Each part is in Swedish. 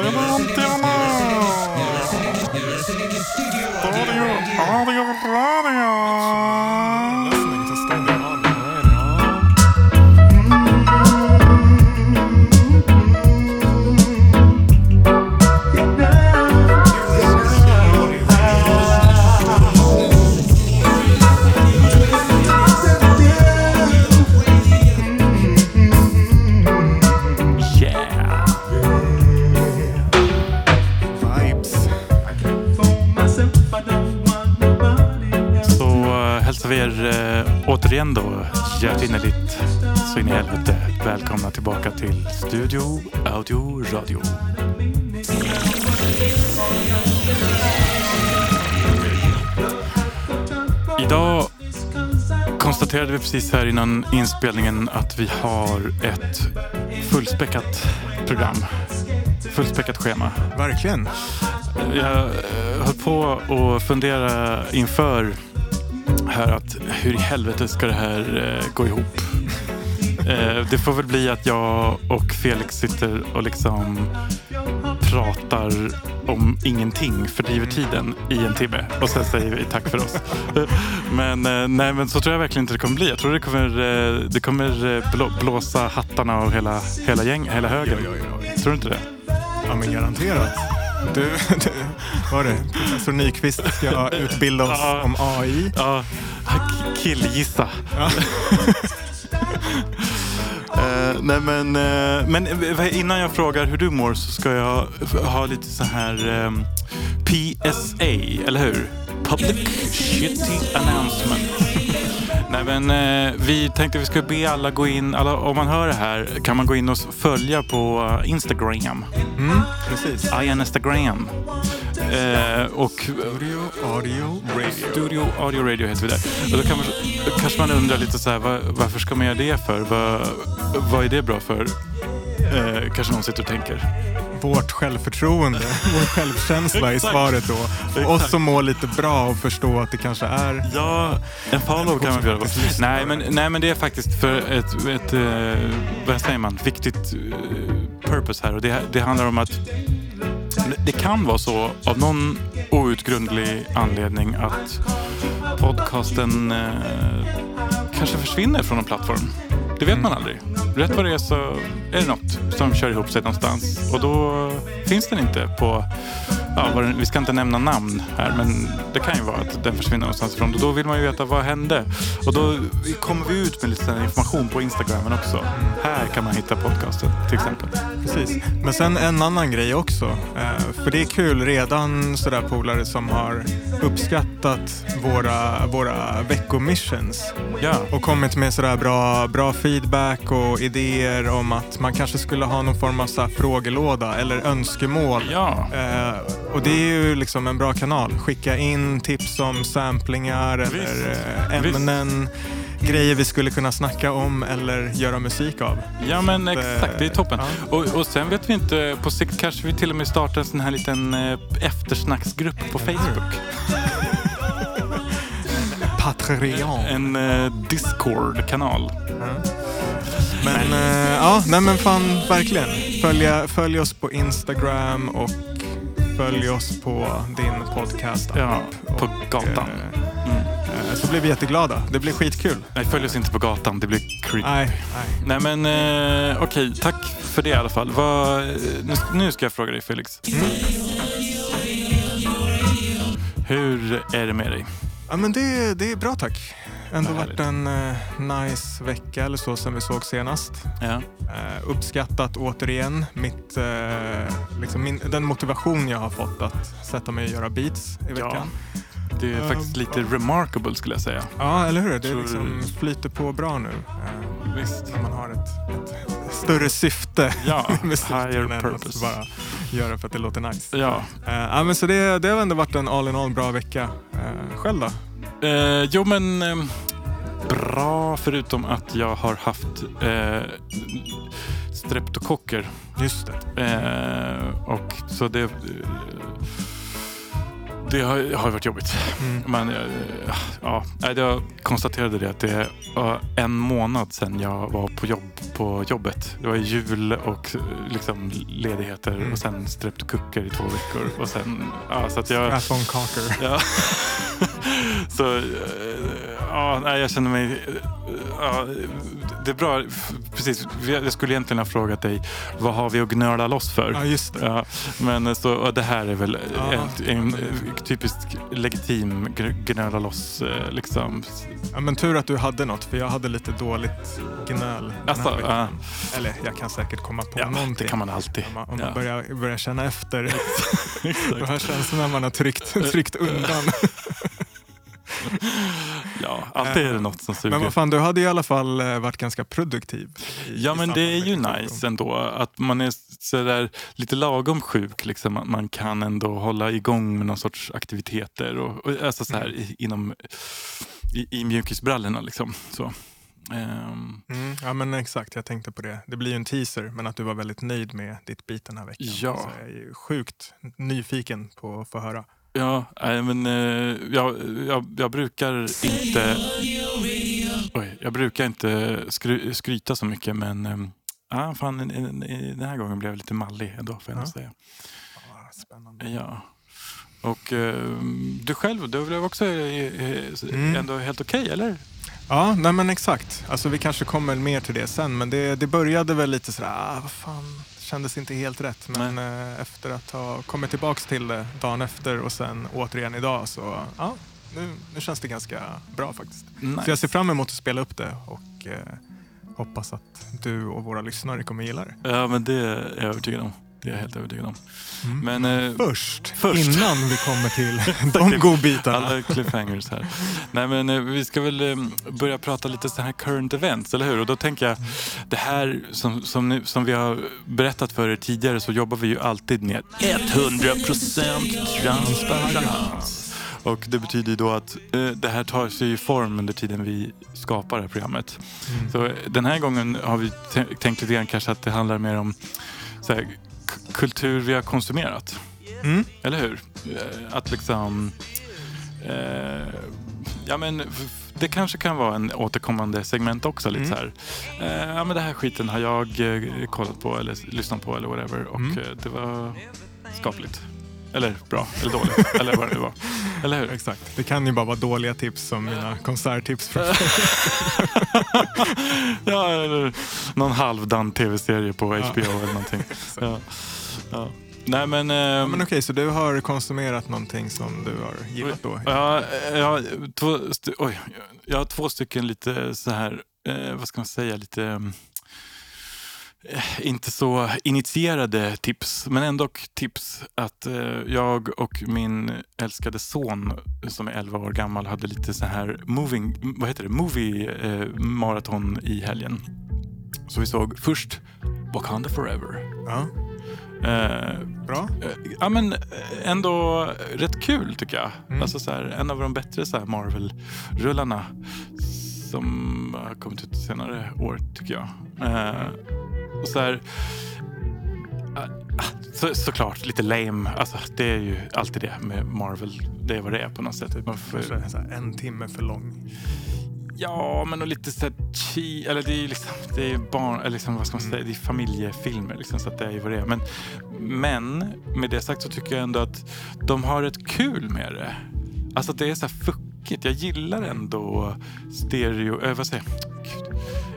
Studenterna! Radio, radio, radio! Återigen då hjärtinnerligt så in i helvete välkomna tillbaka till Studio Audio Radio. Idag konstaterade vi precis här innan inspelningen att vi har ett fullspäckat program. Fullspäckat schema. Verkligen. Jag eh, höll på att fundera inför här att hur i helvete ska det här eh, gå ihop? Eh, det får väl bli att jag och Felix sitter och liksom pratar om ingenting, fördriver tiden i en timme och sen säger vi tack för oss. Men, eh, nej, men så tror jag verkligen inte det kommer bli. Jag tror det kommer, eh, det kommer eh, blå, blåsa hattarna och hela, hela, gäng, hela högen. Tror du inte det? Ja, men garanterat. Du var det professor Nyqvist ska utbilda oss Ja. om AI. Ja, k- killgissa. Ja. Eh, nej men, eh, men eh, innan jag frågar hur du mår så ska jag ha lite så här ehm, PSA, eller hur? Public Shitty Announcement. Nej men eh, vi tänkte vi skulle be alla gå in, alla, om man hör det här kan man gå in och följa på Instagram. Mm, precis. I Instagram. Eh, och Audio, audio, radio. Studio Audio Radio heter vi där. Och då kan man, kanske man undrar lite så här, vad, varför ska man göra det för? Vad, vad är det bra för? Eh, kanske någon sitter och tänker. Vårt självförtroende, vår självkänsla är svaret då. För oss som mår lite bra och förstå att det kanske är Ja, en follow kan man göra. Nej men, nej men det är faktiskt för ett, ett eh, vad säger man, viktigt eh, purpose här. Och det, det handlar om att det kan vara så av någon outgrundlig anledning att podcasten eh, kanske försvinner från en plattform. Det vet man aldrig. Rätt vad det är så är det något som kör ihop sig någonstans. Och då finns den inte på... Ja, den- vi ska inte nämna namn här, men det kan ju vara att den försvinner någonstans ifrån. Och då vill man ju veta vad hände. Och då kommer vi ut med lite information på Instagramen också. Här kan man hitta podcasten till exempel. Precis. Men sen en annan grej också. Eh, för det är kul redan sådär polare som har uppskattat våra, våra veckomissions Ja, och kommit med sådär bra, bra feedback och idéer om att man kanske skulle ha någon form av så frågelåda eller önskemål. ja. Eh, och det är ju liksom en bra kanal. Skicka in tips om samplingar eller eh, Visst. ämnen, grejer vi skulle kunna snacka om eller göra musik av. Ja men Så att, exakt, det är toppen. ja. Och, och sen vet vi inte, på sikt kanske vi till och med startar en sån här liten eh, eftersnacksgrupp på Facebook. Patreon. En eh, Discord-kanal. Men eh, ja, nej men fan verkligen. Följa, följ oss på Instagram och följ oss på din podcast Ja, på gatan. Mm. eh, så blir vi jätteglada. Det blir skitkul. Nej, följ oss inte på gatan, det blir creepy. Nej, nej. Nej men eh, okej, tack för det i alla fall. Vad, eh, nu, nu ska jag fråga dig Felix. Hur är det med dig? Ja, men det, det är bra tack. Ändå varit en eh, nice vecka eller så sen vi såg senast. Ja. Eh, uppskattat återigen mitt, eh, liksom min, den motivation jag har fått att sätta mig och göra beats i Ja. Det är faktiskt lite remarkable skulle jag säga. Ja, eller hur? Det Tror liksom flyter på bra nu. Eh, Visst. när man har ett, ett större syfte Ja, med higher än att purpose. bara göra för att det låter nice. Ja. Eh, ja, men så det, det har ändå varit en all in all bra vecka. Själv då? Eh, jo men eh, bra förutom att jag har haft eh, streptokocker. Just det. Eh, och så det... det har, har varit jobbigt. Mm. Men eh, ja, jag konstaterade det att det var en månad sedan jag var på jobb på jobbet. Det var jul och eh, liksom ledigheter Mm. och sen streptokocker i två veckor. Och sen, ja, så att jag, Strap on cocker. Ja. Så eh, ja, jag känner mig... eh, Ja, det är bra. Precis, jag skulle egentligen ha frågat dig vad har vi att gnöla loss för? Ja, just det. Ja, men så, och det här är väl Ja, en, en typisk legitim gnöla loss eh, liksom. Ja, men tur att du hade något, för jag hade lite dåligt gnöl. Alltså, ja, Eller jag kan säkert komma på ja, någonting. det kan man alltid. Om man, om man Ja. börjar, börjar känna efter de här känslorna man har tryckt, tryckt undan. Ja, alltid är det något som suger. Men vad fan, du hade i alla fall eh, varit ganska produktiv. i- Ja men det är ju nice ändå att man är sådär lite lagom sjuk. Liksom, att man kan ändå hålla igång med någon sorts aktiviteter. Och, och, alltså så här, i, inom, i, i mjukisbrallorna. Liksom. Så. Ehm, Mm, ja men exakt, jag tänkte på det. Det blir ju en teaser, men att du var väldigt nöjd med ditt beat den här veckan. Ja. Så jag är ju sjukt nyfiken på att få höra. Ja, nej, men eh, jag, jag, jag brukar inte Oj, jag brukar inte skry, skryta så mycket men ja, fan, i- i- i- den här gången blev jag lite mallig ändå får jag Ja. säga. Ah, spännande. Ja. Och eh, du själv, du blev också eh, eh, Mm. ändå helt okej, eller? Ja, nej men exakt. Alltså vi kanske kommer mer till det sen, men det, det började väl lite sådär, ah, vad fan, kändes inte helt rätt. Men eh, efter att ha kommit tillbaks till det dagen efter och sen återigen idag så, ja, nu, nu känns det ganska bra faktiskt. Nice. Så jag ser fram emot att spela upp det och eh, hoppas att du och våra lyssnare kommer gilla det. Ja, men det är jag övertygad om. Det är jag helt övertygad om. Men eh, Först, Först. innan vi kommer till de godbitarna. alla cliffhangers här. Nej, men eh, vi ska väl eh, börja prata lite så här current events, eller hur? Och då tänker jag, det här som, som, nu, som vi har berättat för er tidigare så jobbar vi ju alltid med 100% transparens. Och det betyder ju då att eh, det här tar sig i form under tiden vi skapar det här programmet. Mm. Så eh, den här gången har vi tänkt lite grann kanske att det handlar mer om så här, kultur vi har konsumerat. Mm. Eller hur? Eh, Att liksom... Eh, ja men det kanske kan vara en återkommande segment också. Lite Mm. så här. Eh, ja men den här skiten har jag eh, kollat på eller lyssnat på eller whatever. Och Mm. eh, det var skapligt. Eller bra, eller dåligt. eller vad det var. Eller hur? Exakt. Det kan ju bara vara dåliga tips som mina konserttips. Från ja, eller någon halvdan tv-serie på HBO eller någonting. Ja. Ja. Nej men... Ja, ehm, men okej, så du har konsumerat någonting som du har gillat då? Ja, jag har två, oj, jag har två stycken lite så här, eh, vad ska man säga, lite eh, inte så initierade tips, men ändå tips att eh, jag och min älskade son som är 11 år gammal hade lite så här moving, vad heter det, movie eh, maraton i helgen. Så vi såg först Wakanda Forever. Ja, Eh, bra. Eh, Ja men eh, ändå rätt kul tycker jag. Mm. Alltså så här, en av de bättre så här Marvel-rullarna som har kommit ut senare år tycker jag. Eh, och så här, ah, så, såklart lite lame. Alltså, det är ju alltid det med Marvel. Det är vad det är på något sätt. Man får- Kanske så här en timme för lång. Ja, men och lite så här chi, eller det är ju liksom, det är barn, eller liksom, vad ska man säga, det är familjefilmer liksom, så att det är ju vad det är. Men, men med det sagt så tycker jag ändå att de har ett kul med det. Alltså att det är så här fuckigt. Jag gillar ändå stereo, äh, vad säger jag? Gud.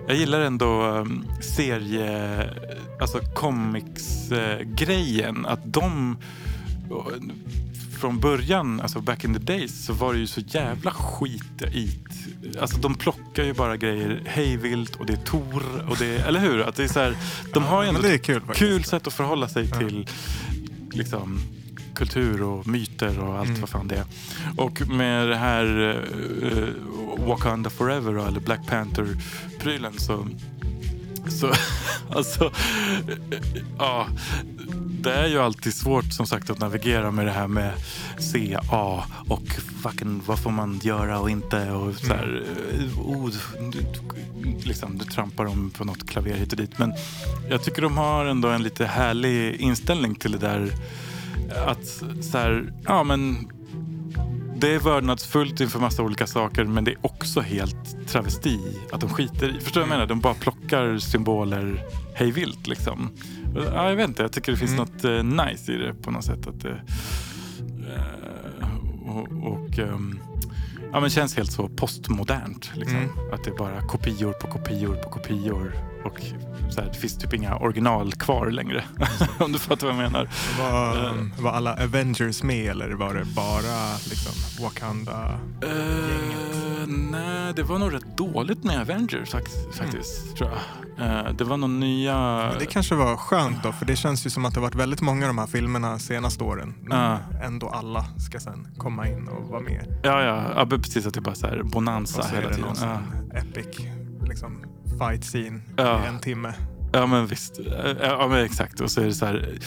Jag gillar ändå um, serie, alltså comics-grejen. Eh, att de och, från början, alltså back in the days, så var det ju så jävla skit i Alltså de plockar ju bara grejer hejvilt och det är Tor och det är, eller hur? Att det är så här, de har ju ändå det är kul kul sätt att förhålla sig Ja. till liksom, kultur och myter och allt Mm. vad fan det är. Och med det här uh, Wakanda Forever eller Black Panther-prylen så så, alltså, ja, det är ju alltid svårt som sagt att navigera med det här med CA och fucking vad får man göra och inte och så här, oh, liksom, du trampar dem på något klaver hit och dit. Men jag tycker de har ändå en lite härlig inställning till det där att så här, ja men det är vördnadsfullt inför massa olika saker men det är också helt travesti att de skiter i. Förstår du vad jag menar? De bara plockar symboler hej vilt liksom. Ja, jag vet inte, jag tycker det finns Mm. något eh, nice i det på något sätt. Att det, eh, och och ehm, ja, men känns helt så postmodernt. Liksom. Mm. Att det är bara kopior på kopior på kopior. Och så här, det finns typ inga original kvar längre. Om du fattar vad jag menar. Var, Eh. var alla Avengers med eller var det bara liksom, Wakanda? Uh, nej, det var nog rätt dåligt med Avengers fakt- faktiskt, tror jag. Eh, det var nog nya... Men det kanske var skönt då, för det känns ju som att det varit väldigt många av de här filmerna senaste åren. Men Ja. ändå alla ska sen komma in och vara med. Ja, ja, ja, precis. Att det bara så här bonanza Och så är hela det tiden. någon sån epic liksom, fight scene Ja. i en timme. ja, men visst. Ja, men exakt. Och så är det så här...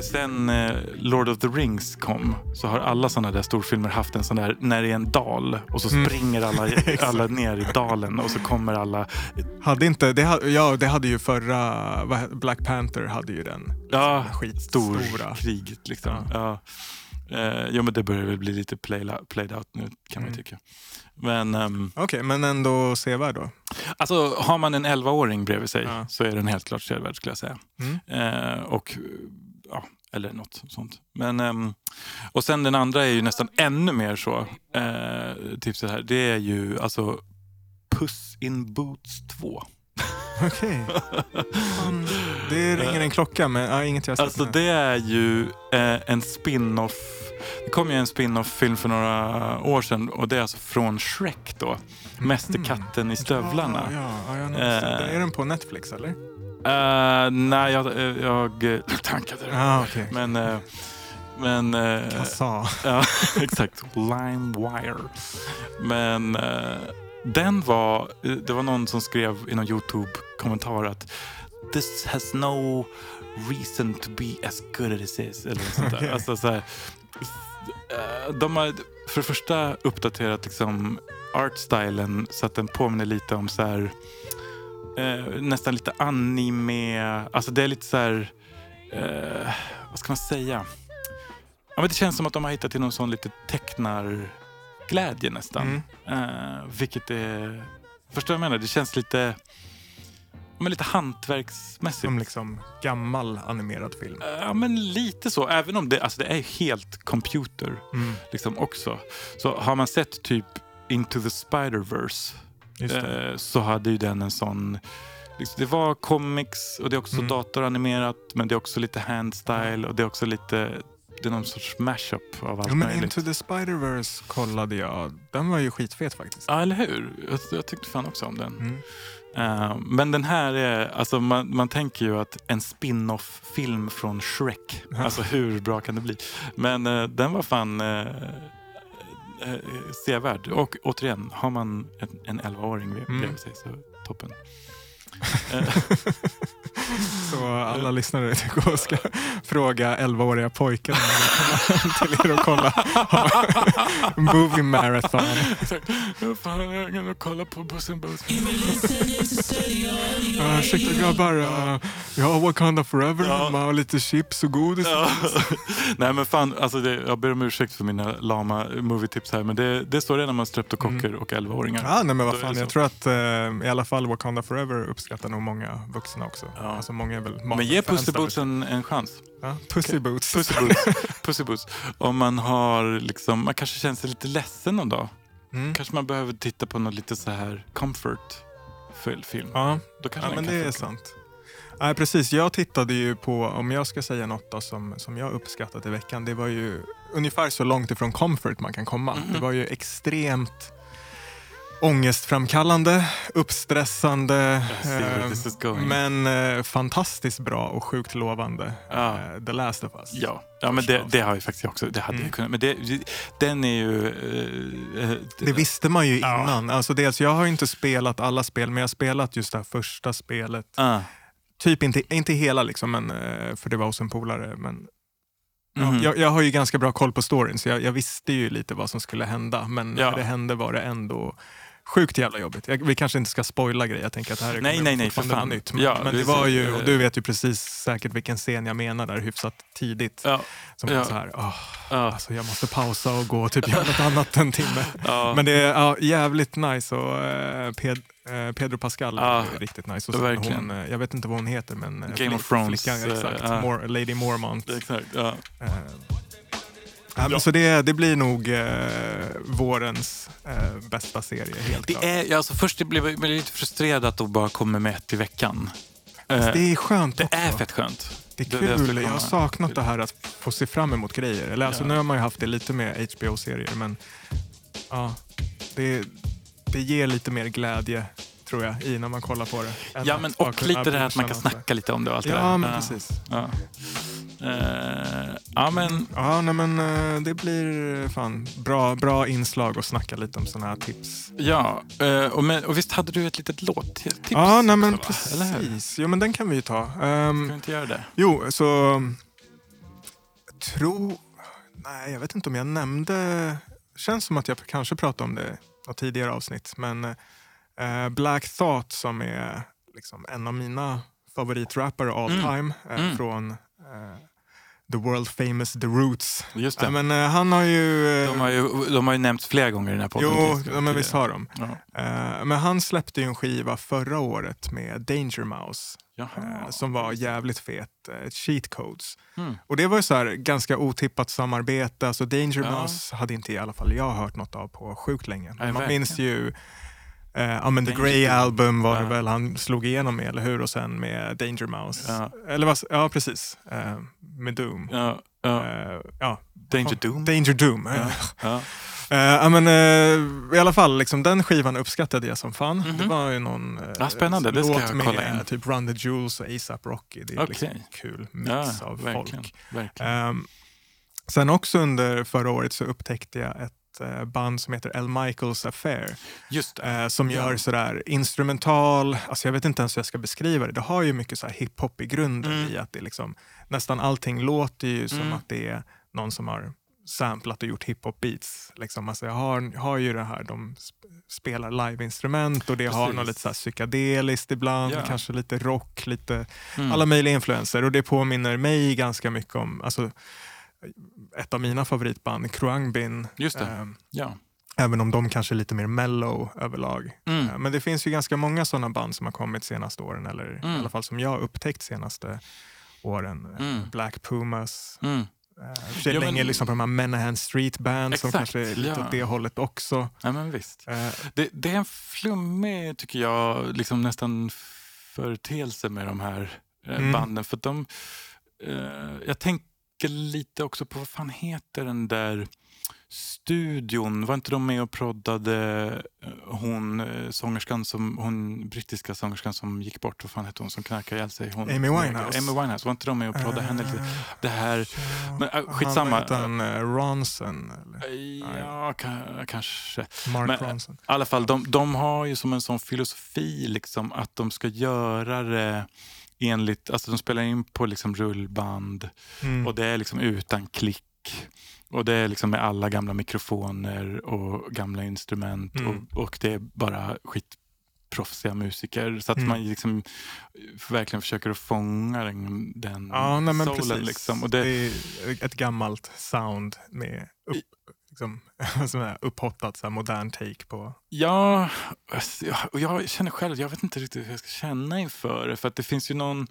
Sen eh, Lord of the Rings kom så har alla sådana där storfilmer haft en sån där när det är en dal och så Mm. springer alla, alla ner i dalen och så kommer alla... Hade inte, det, ja, det hade ju förra, Black Panther hade ju den. Ja, skitstora. stor kriget liksom. Ja. Eh, jo, men det börjar väl bli lite played out, nu kan man Mm. tycka. Men ehm, Okej, men ändå sevärd då. alltså, har man en 11-åring bredvid sig Ja. så är den helt klart sevärd skulle jag säga. Mm. Eh, och, ja, eller något sånt. Men, ehm, och sen den andra är ju nästan ännu mer så. Eh, så här, det är ju alltså Puss in Boots 2. Okej. Fan, Det ringer en klocka, men ja, inget jag har sett. Alltså det är ju eh, en spin-off. Det kom ju en spin-off-film för några år sedan och det är alltså från Shrek då. Mästerkatten i stövlarna. Ja, ja, ja. Eh. Är den på Netflix eller? Eh, nej, jag, eh, jag eh, tankade den. Ja, okej. Men, eh, men eh, Kassa. ja, exakt. LimeWire. Men eh, den var, det var någon som skrev i någon YouTube-kommentar att this has no reason to be as good as it is. Eller sånt där. Okej. Alltså, så här, de har för det första uppdaterat liksom artstylen så att den påminner lite om så här, eh, nästan lite anime. Alltså det är lite så här, eh, vad ska man säga? Ja, men det känns som att de har hittat till någon sån lite tecknarglädje nästan. Mm. Eh, vilket är... Förstår jag menar? Det känns lite, men lite hantverksmässigt. Som liksom gammal animerad film. Ja, men lite så. Även om det, alltså det är helt computer Mm. liksom också. Så har man sett typ Into the Spider-Verse eh, så hade ju den en sån... Liksom, det var comics och det är också Mm. datoranimerat men det är också lite handstyle och det är också lite... Det är någon sorts mashup av allt Ja, men möjligt. Into the Spider-Verse kollade jag. Den var ju skitfet faktiskt. Ja, eller hur? Jag, jag tyckte fan också om den. Mm. Eh, men den här är, alltså man, man tänker ju att en spin-off-film från Shrek, alltså hur bra kan det bli? Men eh, den var fan uh, sevärd. Och återigen, har man en, en 11-åring vid- Mm. bredvid sig så toppen. Så alla lyssnare gå och ska fråga 11-åriga pojkar om de till er och kolla Movie Marathon. Ja, fan, jag kan kolla på bussen buss. Uh, ursäkta grabbar, uh, jag har Wakanda Forever Ja. hemma och lite chips och godis. Ja. Nej men fan, alltså det, jag ber om ursäkt för mina lama movietips här men det, det står redan om streptokocker och 11-åringar. Ja, nej men vad fan, jag tror att eh, i alla fall Wakanda Forever uppskattar nog många vuxna också. Ja. Alltså många är väl Men ge Pussy Boots en, en chans. Ja, Pussy Boots. Pussy Boots. Pussy Boots. Om man har liksom, man kanske känner sig lite ledsen någon dag. Mm. Kanske man behöver titta på något lite så här comfort fil- film. Ja, Då kanske ja men kan det är sant. Nej, precis. Jag tittade ju på, om jag ska säga något då, som, som jag uppskattat i veckan, det var ju ungefär så långt ifrån comfort man kan komma. Mhm. Det var ju extremt ångestframkallande, uppstressande, eh, men eh, fantastiskt bra och sjukt lovande. Ja. Eh, The Last of Us. Ja, ja men det, det har vi faktiskt också. Det hade Mm. jag kunnat. Men det, den är ju... eh, eh, Det visste man ju Ja. innan. Alltså dels, jag har ju inte spelat alla spel, men jag har spelat just det här första spelet. ah, Typ inte, inte hela, liksom, men, eh, för det var hos en polare. Men Ja, mhm. jag, jag har ju ganska bra koll på storyn så jag, jag visste ju lite vad som skulle hända men Ja. när det hände var det ändå Sjukt jävla jobbigt. Jag, vi kanske inte ska spoila grejer. Jag tänker att det här är Nej, nej, nej, för fan. nytt. Men, Ja, men det var ju, eh, och du vet ju precis säkert vilken scen jag menar där hyfsat tidigt. Ja, Som ja. så här, åh, ja, alltså jag måste pausa och gå och typ göra något annat en timme. ja. Men det är ja, jävligt nice och eh, Ped, eh, Pedro Pascal är riktigt nice. Och så verkligen. Hon, eh, jag vet inte vad hon heter men eh, Game of flick- Thrones, Flickan, eh, exakt. ja. Mor- Lady Mormont. Exakt, ja. Eh, ja, men Så det, det blir nog eh, vårens eh, bästa serie helt klart. Det är, ja, alltså först blev jag lite frustrerad att de bara kommer med ett i veckan. Eh, Det är skönt det också. är fett skönt. Det är det- det jag kul. har saknat det här att få se fram emot grejer. Eller alltså, Ja. Nu har man ju haft det lite med HBO-serier men ja, det, det ger lite mer glädje tror jag i när man kollar på det. än Ja, att men, och lite det här att man kan snacka lite om det och allt det där. Ja, men precis. Ja. Eh, ja, men Ja, nej, men eh, det blir fan bra, bra inslag och snacka lite om sådana här tips. Ja, eh, och, men, och visst hade du ett litet låttips? Ja, nej, men också, precis. Jo, men den kan vi ju ta. Ehm, Ska vi inte göra det? Jo, så... Tror... Nej, jag vet inte om jag nämnde... känns som att jag kanske pratade om det i något tidigare avsnitt. Men eh, Black Thought som är liksom en av mina favoritrappare all Mm. time. Eh, Mm. Från eh, The World Famous The Roots. Just det. Ja, men, eh, han har ju... eh, de, har ju, de har ju nämnts flera gånger i den här podden. Jo, ja, men visst har de. Ja. Eh, men han släppte ju en skiva förra året med Danger Mouse. Jaha. eh, som var jävligt fet. eh, Cheat Codes. Mm. Och det var ju så här ganska otippat samarbete. Alltså Danger Ja. Mouse hade inte i alla fall jag hört något av på sjukt länge. Man verkligen. minns ju eh, ja, men The Danger Grey Doom. Album var det Ja. väl han slog igenom med, eller hur? Och sen med Danger Mouse. Ja. Eller vad, ja, precis. Eh, med Doom. Ja, ja. Eh, ja. Danger Doom. Danger Doom. Ja, men, I alla fall, liksom, den skivan uppskattade jag som fan. Mhm. Det var ju någon Ja, spännande. Det ska jag med kolla in. typ Run the Jewels och ASAP Rocky. Det är Okej. liksom en kul mix av verkligen. folk. verkligen. Ehm, sen också under förra året så upptäckte jag ett eh, band som heter El Michaels Affair. Just eh, som Ja. gör sådär instrumental, alltså jag vet inte ens hur jag ska beskriva det. Det har ju mycket så här hiphop i grunden Mm. i att det liksom, nästan allting låter ju som Mm. att det är någon som har samplat och gjort hiphop beats. Liksom. Alltså jag har, har ju det här, de sp- spelar liveinstrument och det har Precis. något lite så här psykedeliskt ibland, Ja. kanske lite rock, lite Mm. alla möjliga influenser och det påminner mig ganska mycket om alltså, ett av mina favoritband, Kruangbin. Just. Ehm, Ja. även om de kanske är lite mer mellow överlag. Mm. Eh, Men det finns ju ganska många sådana band som har kommit senaste åren, eller i Mm. alla fall som jag har upptäckt senaste åren. Eh, Mm. Black Pumas, Mm. eh, för sig Ja, men- länge liksom på de här Menahan Street Band som Exakt, kanske är lite ja. åt det hållet också. ja, men visst. Eh, Det, det är en flummig, tycker jag, liksom nästan företeelse med de här eh, Mm. banden. För de, eh, jag tänker lite också på, vad fan heter den där studion? Var inte de med och proddade eh, hon eh, sångerskan, som, hon brittiska sångerskan som gick bort? Vad fan hette hon som knarkade ihjäl sig? Hon, Amy Winehouse. Amy Winehouse. Var inte de med och proddade henne lite? eh, Det här... Men, äh, han- skitsamma. heter han uh, Ronson? Eller? Ja, ka- kanske. Mark Men- Ronson. I alla fall, de, de har ju som en sån filosofi liksom, att de ska göra det enligt, alltså de spelar in på liksom rullband Mm. och det är liksom utan klick. Och det är liksom med alla gamla mikrofoner och gamla instrument Mm. och, och det är bara skitproffsiga musiker. Så att Mm. man liksom verkligen försöker att fånga den, den Ja, nej, men precis. Liksom. Och det... det, är ett gammalt sound med upp, liksom, sån här upphottat så här modern take på. Ja, alltså, jag- och jag känner själv, jag vet inte riktigt hur jag ska känna inför det. För att det finns ju någon,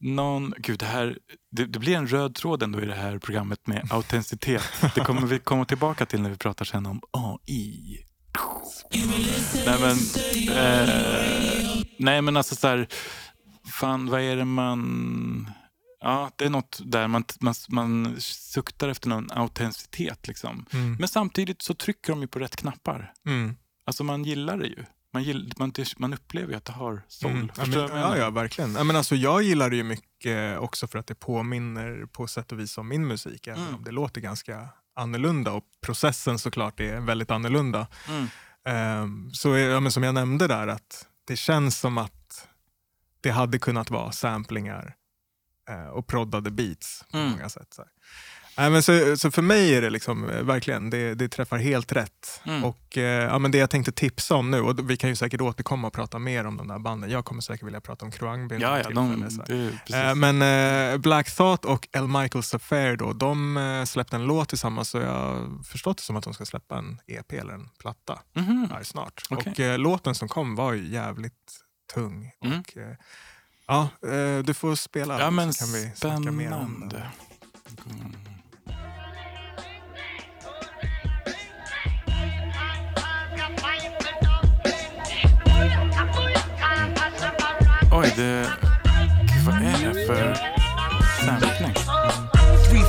någon gud det här, det, det blir en röd tråd ändå i det här programmet med autenticitet. Det kommer vi komma tillbaka till när vi pratar sen om AI. Nej men, eh, nej men alltså så här, fan vad är det man, ja det är något där man, man, man suktar efter någon autenticitet liksom. Mm. Men samtidigt så trycker de ju på rätt knappar. Mm. Alltså man gillar det ju. Man, gill, man, man upplever ju att det har soul. Mm. Ja, men, ja, ja, verkligen. Ja, men alltså, jag gillar det ju mycket också för att det påminner på sätt och vis om min musik. Även Mm. om det låter ganska annorlunda och processen såklart är väldigt annorlunda. Ehm, så ja, men som jag nämnde där, att det känns som att det hade kunnat vara samplingar och proddade beats på Mm. många sätt. Så. Nej, men så, så för mig är det liksom eh, verkligen, det, det träffar helt rätt. Mm. Och eh, ja, men det jag tänkte tipsa om nu, och vi kan ju säkert återkomma och prata mer om de där banden. Jag kommer säkert vilja prata om Kruangby. vid Ja, ja, de. Eh, Men eh, Black Thought och El Michaels Affair då, de eh, släppte en låt tillsammans och jag har förstått det som att de ska släppa en EP eller en platta Mhm. här snart. Okej. Och eh, låten som kom var ju jävligt tung. Mm. Och, eh, ja, eh, du får spela Ja, men så kan vi snacka mer om spännande. den. Oj, det... Gud, vad är det för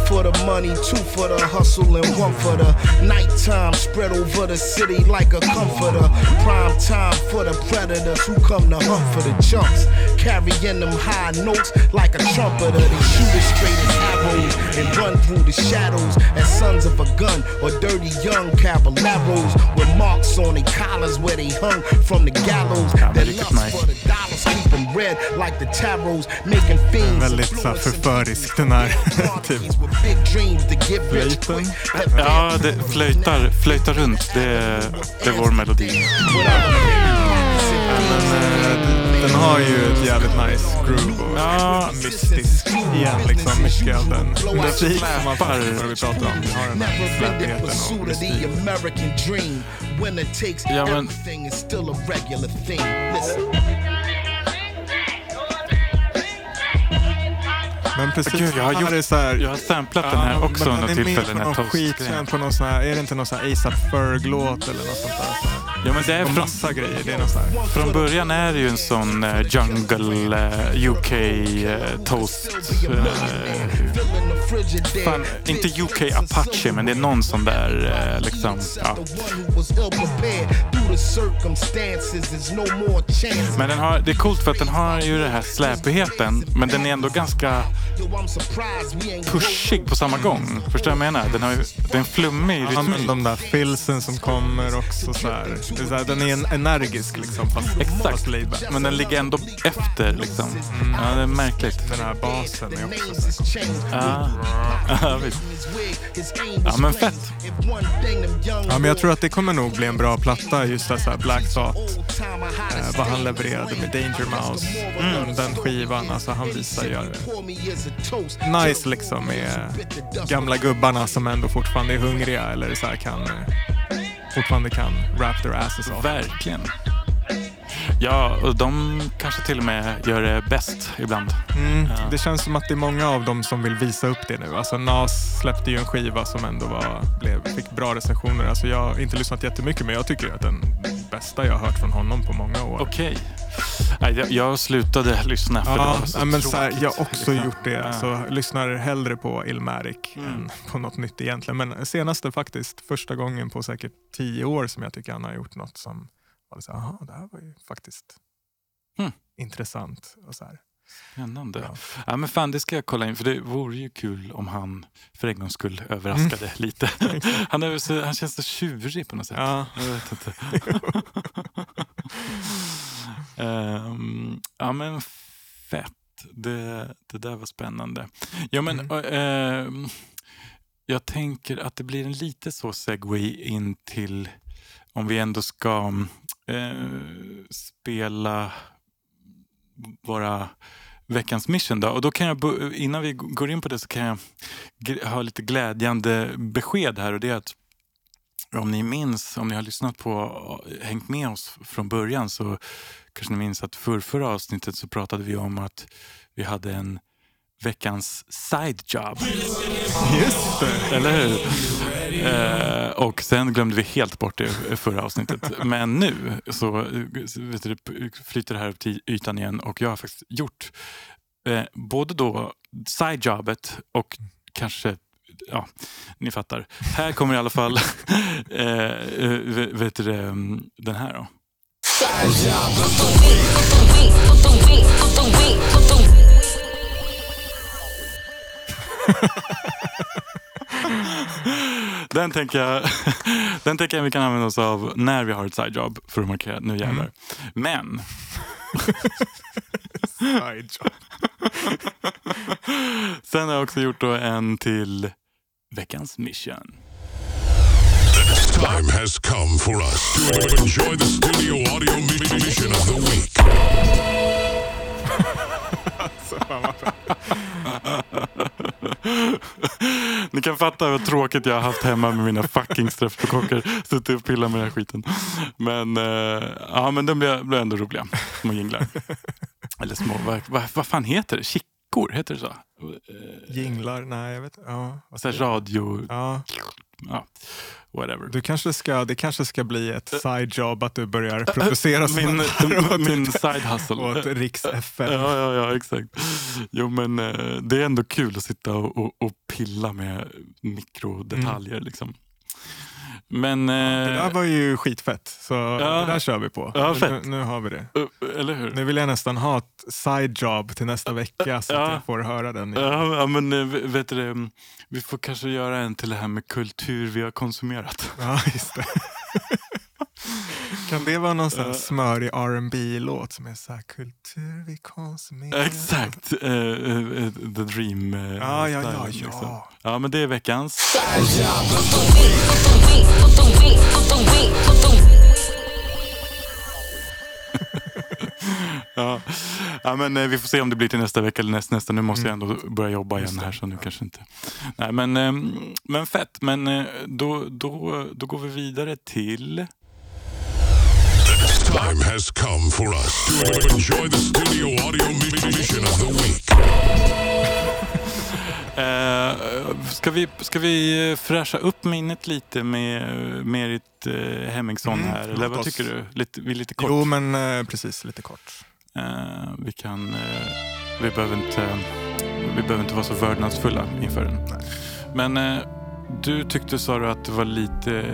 for the money, two for the hustle, and one for the nighttime. Spread over the city like a comforter. Prime time for the predators who come to hunt for the chunks. Carrying them high notes like a trumpeter. They shoot as straight as arrows and run through the shadows as sons of a gun or dirty young caballeros with marks on their collars where they hung from the gallows. Ja, men Their riktigt lust for the dollars keep them red like the tarots, making fiends Väldigt så här, influence and den här typ with big dreams to get rich flöjten. quick. Ja, det flöjtar, flöjtar runt. Det, är- det är vår melodi. Men eh, den har ju ett jävligt nice groove och Ja. mystisk igen. Liksom, mycket av den musik som man fattar vi pratar om. Den har den här släpigheten och pursuit of the Men precis, Gud, jag har gjort- är så här, Jag har samplat den här också något är tillfälle. på här någon toast skitkänd på någon sån här, är det inte någon sån här ASAP Ferg-låt eller något sånt där? Så här. Ja, men det är från, massa grejer. Det är någon sån här. från början är det ju en sån eh, jungle eh, UK toast. eh, frigidaire. fan, inte UK Apache, men det är någon sån där liksom. Ja. Men den har, det är coolt för att den har ju den här släpigheten, men den är ändå ganska pushig på samma gång. Förstår du vad jag menar? Den har ju, det är flummig Ja, men rytmik. de där filsen som kommer också så här. Det är så här den är en, energisk liksom fast, Exakt. fast laid back. Men den ligger ändå efter liksom. Ja, det är märkligt. Den här basen är också så. Ja, ja visst. Ja, men fett. Ja, men jag tror att det kommer nog bli en bra platta, just det här Black Thought. Eh, vad han levererade med Danger Mouse. Mm. Den skivan, alltså han visar ju nice liksom med gamla gubbarna som ändå fortfarande är hungriga eller så här kan eh, fortfarande kan rap their asses off. Verkligen. Ja, och de kanske till och med gör det bäst ibland. Mm, Ja. Det känns som att det är många av dem som vill visa upp det nu. Alltså Nas släppte ju en skiva som ändå var, blev, fick bra recensioner. Alltså jag har inte lyssnat jättemycket men jag tycker att den bästa jag har hört från honom på många år. Okej. Nej, jag, jag slutade lyssna för det Ja, var så men så här, jag har också liksom. gjort det. Ja. Så lyssnar hellre på Ilmarik Mm. än på något nytt egentligen. Men senaste faktiskt, första gången på säkert tio år som jag tycker han har gjort något som var så här, aha, det här var ju faktiskt Mm. intressant. Och så här. Spännande. Ja. Ja. men fan, det ska jag kolla in. För det vore ju kul om han för en gångs skull överraskade lite. Han, är så, han känns så tjurig på något sätt. Ja. Jag vet inte. Ehm, ja men fett. Det, det där var spännande. Ja men Mm. ehm, jag tänker att det blir en lite så segway in till om vi ändå ska Eh, spela våra veckans mission. Då. Och då kan jag, innan vi går in på det så kan jag ha lite glädjande besked här och det är att om ni minns, om ni har lyssnat på eh, hängt med oss från början så kanske ni minns att för förra avsnittet så pratade vi om att vi hade en veckans side job. Just det. Eller hur? Eh, och sen glömde vi helt bort det förra avsnittet. Men nu så eh, vet du, flyter det här upp till ytan igen och jag har faktiskt gjort eh, både då sidejobbet och kanske Ja, ni fattar. Här kommer i alla fall eh, eh, vet- du, den här då. Den tänker, jag, den tänker jag vi kan använda oss av när vi har ett sidejob för att markera nu jävlar. Men Side job. sen har jag också gjort då en till veckans mission. Time has come for us to enjoy the studio audio mission of the week. Så fan vad bra. Ni kan fatta vad tråkigt jag har haft hemma med mina fucking streptokocker. Suttit och pillat med den här skiten. Men, eh, ja, men den blev, blev ändå roliga. Små jinglar. Eller små, vad, vad, vad fan heter det? Kickor, heter det så? Jinglar, nej jag vet ja, säger du? radio, ja, ja, whatever. du kanske ska, Det kanske ska bli ett side job att du börjar producera Min, här åt- min side hustle. åt Riks FM. Ja, ja, ja, exakt. Jo, men eh, det är ändå kul att sitta och, och, och pilla med mikrodetaljer. Liksom. Men... Mm. Det där Eh, var ju skitfett, så det där kör vi på. Ja, nu, nu har vi det. eh, eller hur? Nu vill jag nästan ha ett side job till nästa vecka så att Ja. jag får höra den. Ja, ja, men eh, vet du, det, vi får kanske göra en till det här med kultur vi har konsumerat. Ja, just det. Kan det vara någon sån här smörig rb låt som är så här kultur vi konsumerar? Exakt. eh, eh, the dream eh, Ja, ja, ja, ja. ja, men det är veckans. Ja. ja, men eh, vi får se om det blir till nästa vecka eller näst, nästa. Nu måste jag ändå börja jobba igen här så nu kanske inte. Nej, men, eh, men fett. Men eh, då, då, då går vi vidare till... Time has come for us to enjoy the studio audio mission of the week. Eh, ska, vi, ska vi fräscha upp minnet lite med Merit eh, Hemmingsson Mm, här? Eller låt vad tycker du? Lite, vi lite kort. Jo, men eh, precis, lite kort. Eh, vi kan... eh, vi, behöver inte, vi behöver inte vara så vördnadsfulla inför den. Men eh, du tyckte, sa du, att det var lite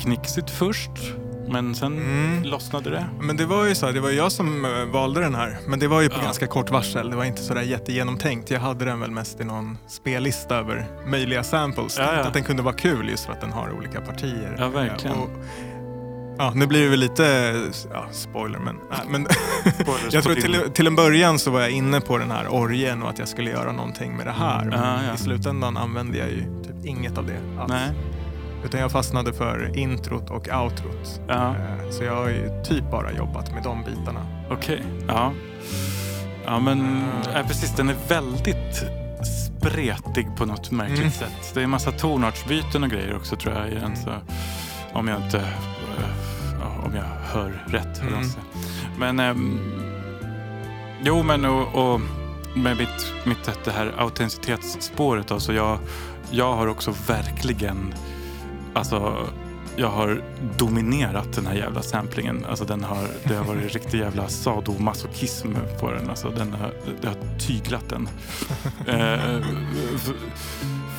knixigt först. Men sen Mm. lossnade det. Men det var ju så här, det var jag som eh, valde den här. Men det var ju på Ja. ganska kort varsel. Det var inte sådär jättegenomtänkt. Jag hade den väl mest i någon spellista över möjliga samples. Ja, ja. Att den kunde vara kul just för att den har olika partier. Ja, verkligen. Och, ja, nu blir det väl lite ja, spoiler, men, nej, men jag tror till, till en början så var jag inne på den här orgen och att jag skulle göra någonting med det här. Men Ja, ja. i slutändan använde jag ju typ inget av det alls. Nej. Utan jag fastnade för introt och outrot. Ja. Eh, Så jag har ju typ bara jobbat med de bitarna. Okej, ja. Ja men ja, precis, den är väldigt spretig på något märkligt Mm. sätt. Det är en massa tonartsbyten och grejer också tror jag i den. Så, om jag inte eh, om jag hör rätt. Mm. säga. Men ehm, jo men och, och med mitt, mitt det här autenticitetsspåret då, så jag, jag har också verkligen alltså jag har dominerat den här jävla samplingen. Alltså den har, det har varit riktig jävla sadomasochism på den. Alltså den har, det har tyglat den. eh, f-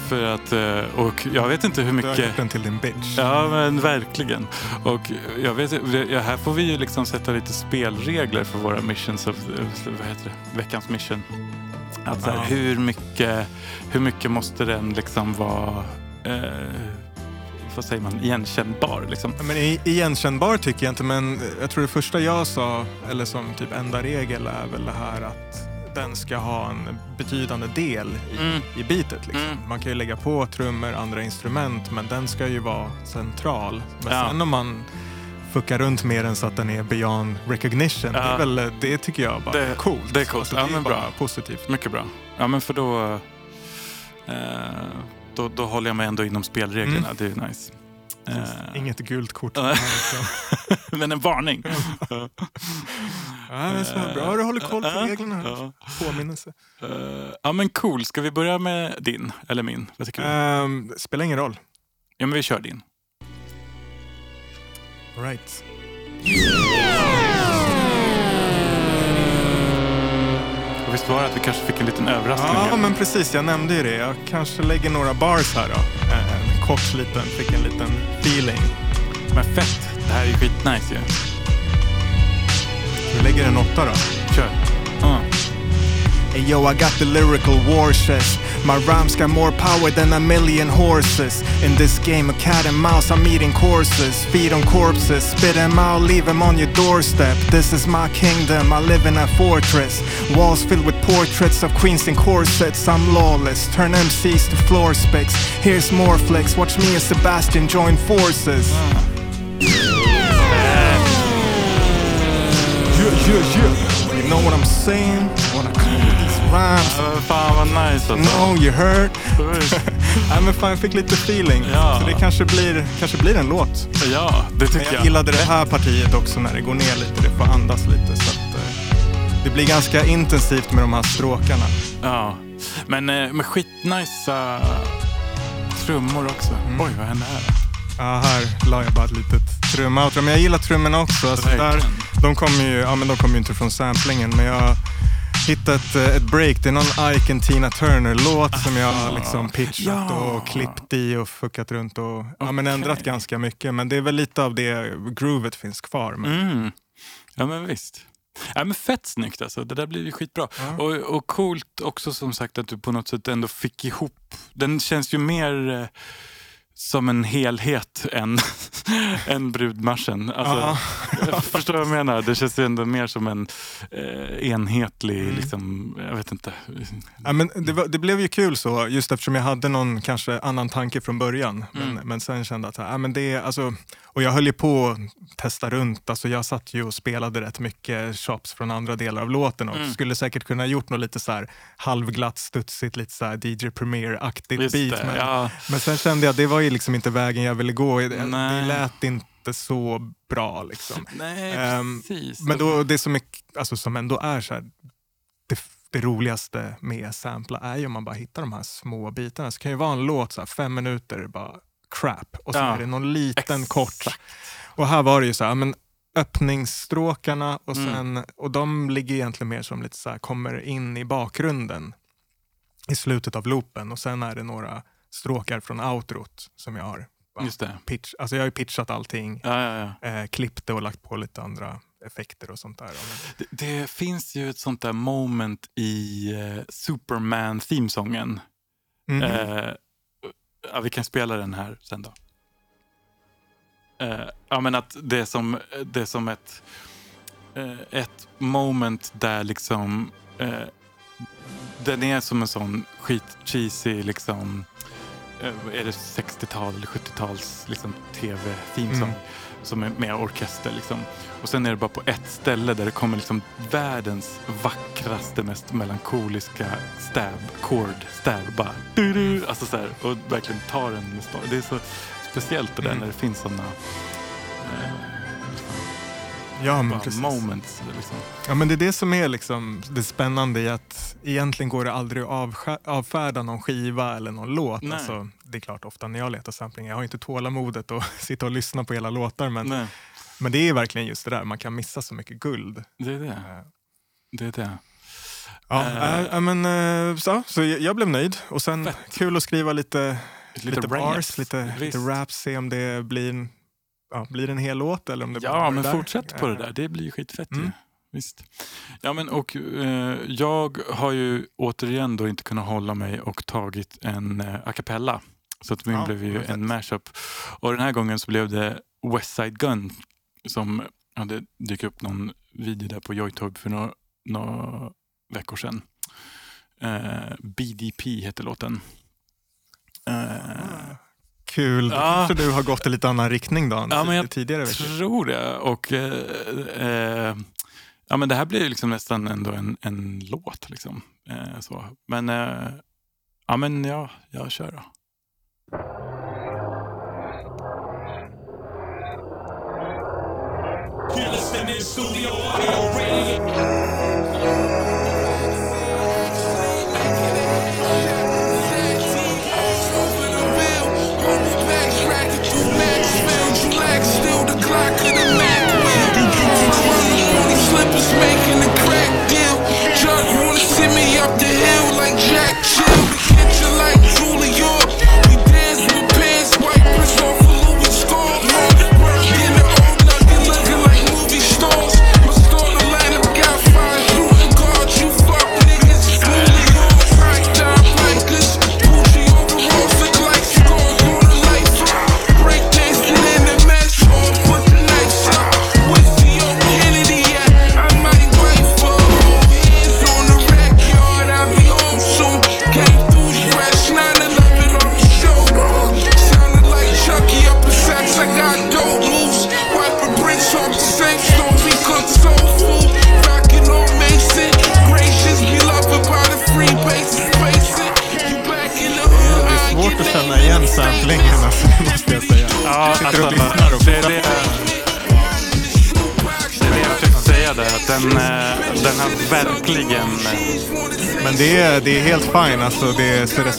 för att, eh, och jag vet inte hur Du har mycket... gjort den till din bitch. Ja, men verkligen. Och jag vet, här får vi ju liksom sätta lite spelregler för våra missions, of, vad heter det? veckans mission. Att så här, hur, mycket, hur mycket måste den liksom vara, eh, vad säger man, igenkännbar? Liksom? Men igenkännbar tycker jag inte, men jag tror det första jag sa, eller som typ enda regel, är väl det här att den ska ha en betydande del i, Mm. i beatet. Liksom. Mm. Man kan ju lägga på trummor, andra instrument, men den ska ju vara central. Men Ja. sen om man fuckar runt med den så att den är beyond recognition, det, Ja. är väl, det tycker jag bara Det- är coolt. det är coolt. Alltså, Ja, det är men bra. positivt. Mycket bra. Ja, men för då, eh, då, då håller jag mig ändå inom spelreglerna. Det är nice. Eh, Inget gult kort. Men en varning. Ja. Men så bra du håller koll på Ja, reglerna. ja. Påminnelse. Eh, ja men cool, ska vi börja med din? Eller min? Vad tycker du? Um, spelar ingen roll. Ja men vi kör din. All right. Och visst var det att vi kanske fick en liten överraskning? Ja, men precis. Jag nämnde ju det. Jag kanske lägger några bars här då. Eh, En kort liten, fick en liten feeling. men fett, det här är ju skitnice ju. Vi lägger en åtta då. Kör. Ja. Hey yo, I got the lyrical war chest. My rhymes got more power than a million horses. In this game of cat and mouse, I'm eating courses. Feed on corpses, spit them out, leave them on your doorstep. This is my kingdom, I live in a fortress. Walls filled with portraits of queens in corsets. I'm lawless, turn MCs to floor spicks. Here's more flicks, watch me and Sebastian join forces. Yeah, yeah, yeah. You know what I'm saying? Rhymes? Ja, Fan vad nice alltså. No, you heard? Nej men fan, jag fick lite feeling. Ja. Så det kanske blir, kanske blir en låt. Ja, det Men tycker jag jag. gillade det här partiet också när det går ner lite. Det får andas lite. Så att, eh, det blir ganska intensivt med de här stråkarna. Ja. Men eh, med skitnice uh, trummor också. Mm. Oj, vad hände här? Ja, här la jag bara ett litet trumoutro. Men jag gillar trummorna också. Alltså där, de kommer ju, ja, men de kommer ju inte från samplingen, men jag hittat ett, eh, ett break. Det är någon Ike and Tina Turner-låt som jag har liksom pitchat Ja. och klippt i och fuckat runt och ja, men ändrat ganska mycket. Men det är väl lite av det groovet finns kvar. Men, Mm. Ja, men visst. Ja, men fett snyggt alltså. Det där blir ju skitbra. Ja. Och, och coolt också som sagt att du på något sätt ändå fick ihop. Den känns ju mer eh, som en helhet än, än brudmarschen. Alltså, förstår vad jag menar? Det känns ju ändå mer som en eh, enhetlig, Mm. liksom, jag vet inte. Ja, men det, var, det blev ju kul så, just eftersom jag hade någon kanske annan tanke från början. Men, Mm. men sen kände jag att, ja, men det, alltså, och jag höll ju på att testa runt. Alltså, jag satt ju och spelade rätt mycket chops från andra delar av låten och Mm. skulle säkert kunna gjort något lite så här halvglatt, studsigt, lite så här DJ Premier-aktigt beat. Men, ja. men sen kände jag det var ju liksom inte vägen jag ville gå. Det, det lät inte så bra liksom. Nej, precis. Men då, det som, är, alltså, som ändå är så här, det, det roligaste med sampla är ju om man bara hittar de här små bitarna. Så det kan ju vara en låt, så här, fem minuter, bara crap. Och så Ja, är det någon liten exakt. kort. Och här var det ju så här, men öppningsstråkarna och, Mm. sen, och de ligger egentligen mer som lite så här, kommer in i bakgrunden i slutet av loopen och sen är det några stråkar från outrot som jag har Just det. pitch, alltså jag har ju pitchat allting, Ja, ja, ja. eh, klippt det och lagt på lite andra effekter och sånt där. Det, det finns ju ett sånt där moment i eh, Superman themesången. Mhm. Eh, ja, vi kan spela den här sen då. Eh, ja, men att det är som, det är som ett, eh, ett moment där liksom eh, den är som en sån skit-cheesy liksom eh, är det 60-tal eller 70-tals liksom, tv-themesång Mm. som är med orkester. Liksom. Och sen är det bara på ett ställe där det kommer liksom världens vackraste, mest melankoliska stab, chord, stab. Bara, du, du, alltså så här, och verkligen tar en med star. Det är så speciellt det där Mm. när det finns sådana eh, Ja, men precis. moments. Liksom. Ja, men det är det som är liksom det spännande i att egentligen går det aldrig att avskär- avfärda någon skiva eller någon låt. Nej. Alltså, det är klart, ofta när jag letar sampling, jag har inte tålamodet att sitta och lyssna på hela låtar, men, Nej, men det är verkligen just det där, man kan missa så mycket guld. det är det. Eh, det, är det. Ja, äh, ja, men, så, så jag, blev nöjd och sen Fett. kul att skriva lite, Lite, lite, bars, lite, visst. lite raps, se om det blir ja, blir det en hel låt eller om det bara Ja, men där. fortsätt på det Eh, där. Det blir ju skitfett ju. Mm. Visst. Ja, men och eh, jag har ju återigen då inte kunnat hålla mig och tagit en eh, a cappella. Så att min Ja, blev ju fett. en mashup. Och den här gången så blev det West Side Gun som hade dykt upp någon video där på Joytube för några, några veckor sedan. Eh, BDP heter låten. Eh, Kul, Ja. kanske du har gått i lite annan riktning då än Ja, men jag tidigare veckor. tror det. Och, eh, eh, ja, men det här blir ju liksom nästan ändå en, en låt. Liksom. Eh, så. Men, eh, ja, men ja, jag kör då. Slippers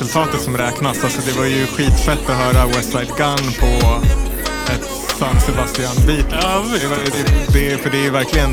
resultatet som räknas. Alltså, det var ju skitfett att höra West Side Gun på ett San Sebastian-beat. Ja, Det, det, det, för det är verkligen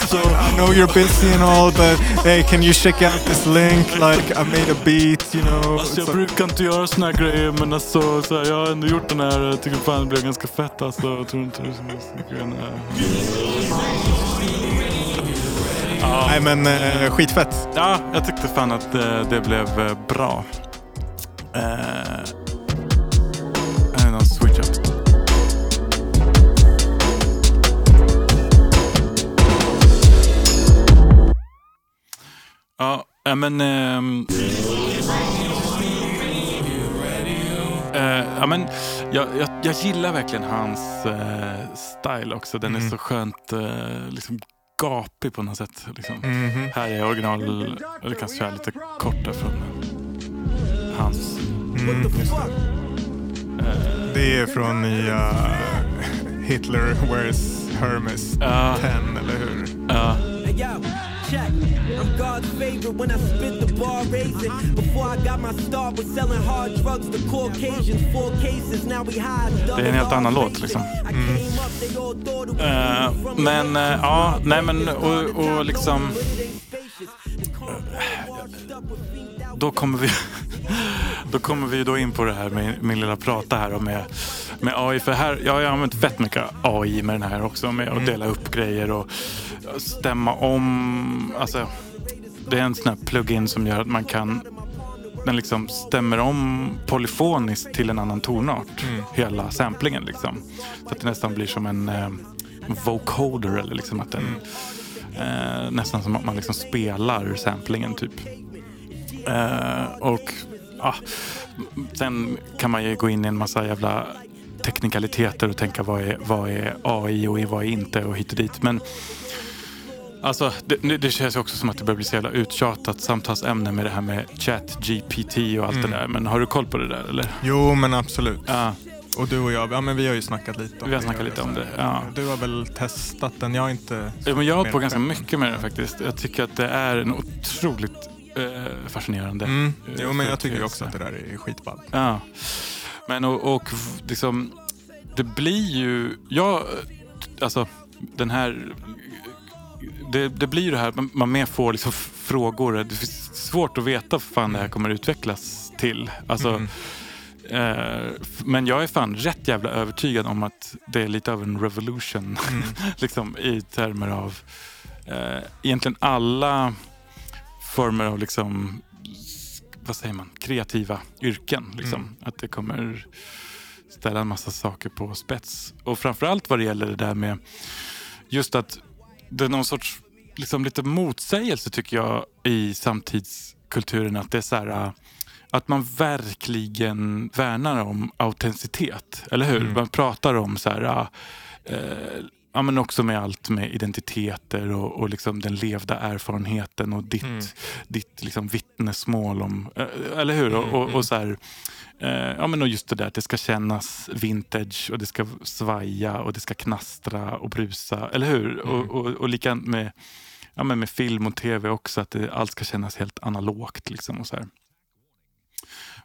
alltså, I know you're busy and all but hey can you check out this link like I made a beat you know. alltså jag brukar inte göra såna här grejer men alltså, så här, jag har ändå gjort den här. Jag tycker fan det blev ganska fett alltså. Jag tror inte det är eh. Nej men eh, skitfett. Ja, jag tyckte fan att eh, det blev eh, bra. Någon switch Ja, eh, men... ehm, eh, ja, men jag, jag, jag gillar verkligen hans eh, style också. Den är så skönt eh, liksom gapig på något sätt. Liksom. Mhm. Här är original, eller kan köra lite korta från hans. Mm, det. det är från nya Hitler Wears Hermes Ja, 10 eller hur? ja. I'm God's favorite when I spit the bar raising. Before I got my start with selling hard drugs to Caucasians. Four cases, now we hide. Det är en helt annan låt liksom. Eh, men eh, ja, nej men och, och liksom. Då kommer vi Då kommer vi då in på det här med min lilla prata här och med, med AI. För här, jag har använt fett mycket AI med den här också. Med att dela upp grejer och stämma om. Alltså, det är en sån här plugin som gör att man kan den liksom stämmer om polyfoniskt till en annan tonart. Hela samplingen liksom. Så att det nästan blir som en eh, vocoder eller liksom att den eh, nästan som att man liksom spelar samplingen typ. Eh, och ja, sen kan man ju gå in i en massa jävla teknikaliteter och tänka vad är, vad är AI och vad är inte och hit och dit. Men Alltså, det, det känns också som att det börjar bli så jävla uttjatat samtalsämne med det här med chat, GPT och allt det där. Men har du koll på det där eller? Jo men absolut. Ja, Och du och jag, ja men vi har ju snackat lite om Vi har det. snackat lite om det, ja. Du har väl testat den, jag har inte. Ja, men jag har hållit på ganska mycket med det faktiskt. Jag tycker att det är en otroligt eh, fascinerande Mm. eh, Jo men jag tycker också att det där är skitball. Ja. Men och, och liksom, det blir ju, jag, alltså den här, det, det blir ju det här, man- man mer får liksom frågor. Det är svårt att veta vad fan det här kommer utvecklas till. Alltså, Mm. eh, men jag är fan rätt jävla övertygad om att det är lite av en revolution. Mm. liksom i termer av eh, egentligen alla former av liksom vad säger man, kreativa yrken. Liksom. Mm. Att det kommer ställa en massa saker på spets. Och framförallt vad det gäller det där med just att det är någon sorts liksom lite motsägelse tycker jag i samtidskulturen. Att det är så här äh, att man verkligen värnar om autenticitet. Eller hur? Mm. Man pratar om så här äh, Ja, men också med allt med identiteter och, och liksom den levda erfarenheten och ditt, Mm. ditt liksom vittnesmål om, eh, eller hur? Mm, Och, och, mm. och så här, eh, ja men och just det där att det ska kännas vintage och det ska svaja och det ska knastra och brusa, eller hur? Mm. Och, och, och lika med, ja, men med film och tv också, att det, allt ska kännas helt analogt. Liksom och så här.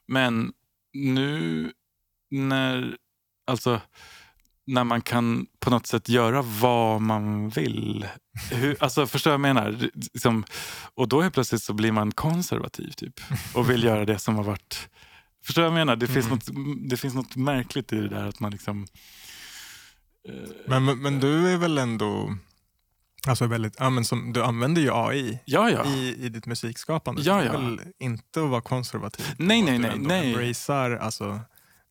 Men nu när, alltså, när man kan på något sätt göra vad man vill. Hur, alltså förstår jag vad jag menar? Liksom, och då helt plötsligt så blir man konservativ typ. Och vill göra det som har varit... Förstår jag vad jag menar? Det, finns, Mm. något, det finns något märkligt i det där att man liksom... eh, Men, men, men du är väl ändå, alltså väldigt, ja, men som, du använder ju AI ja, ja. i, i ditt musikskapande. Ja, Det är väl inte att vara konservativ. Nej, Att nej, du nej, nej. embracear alltså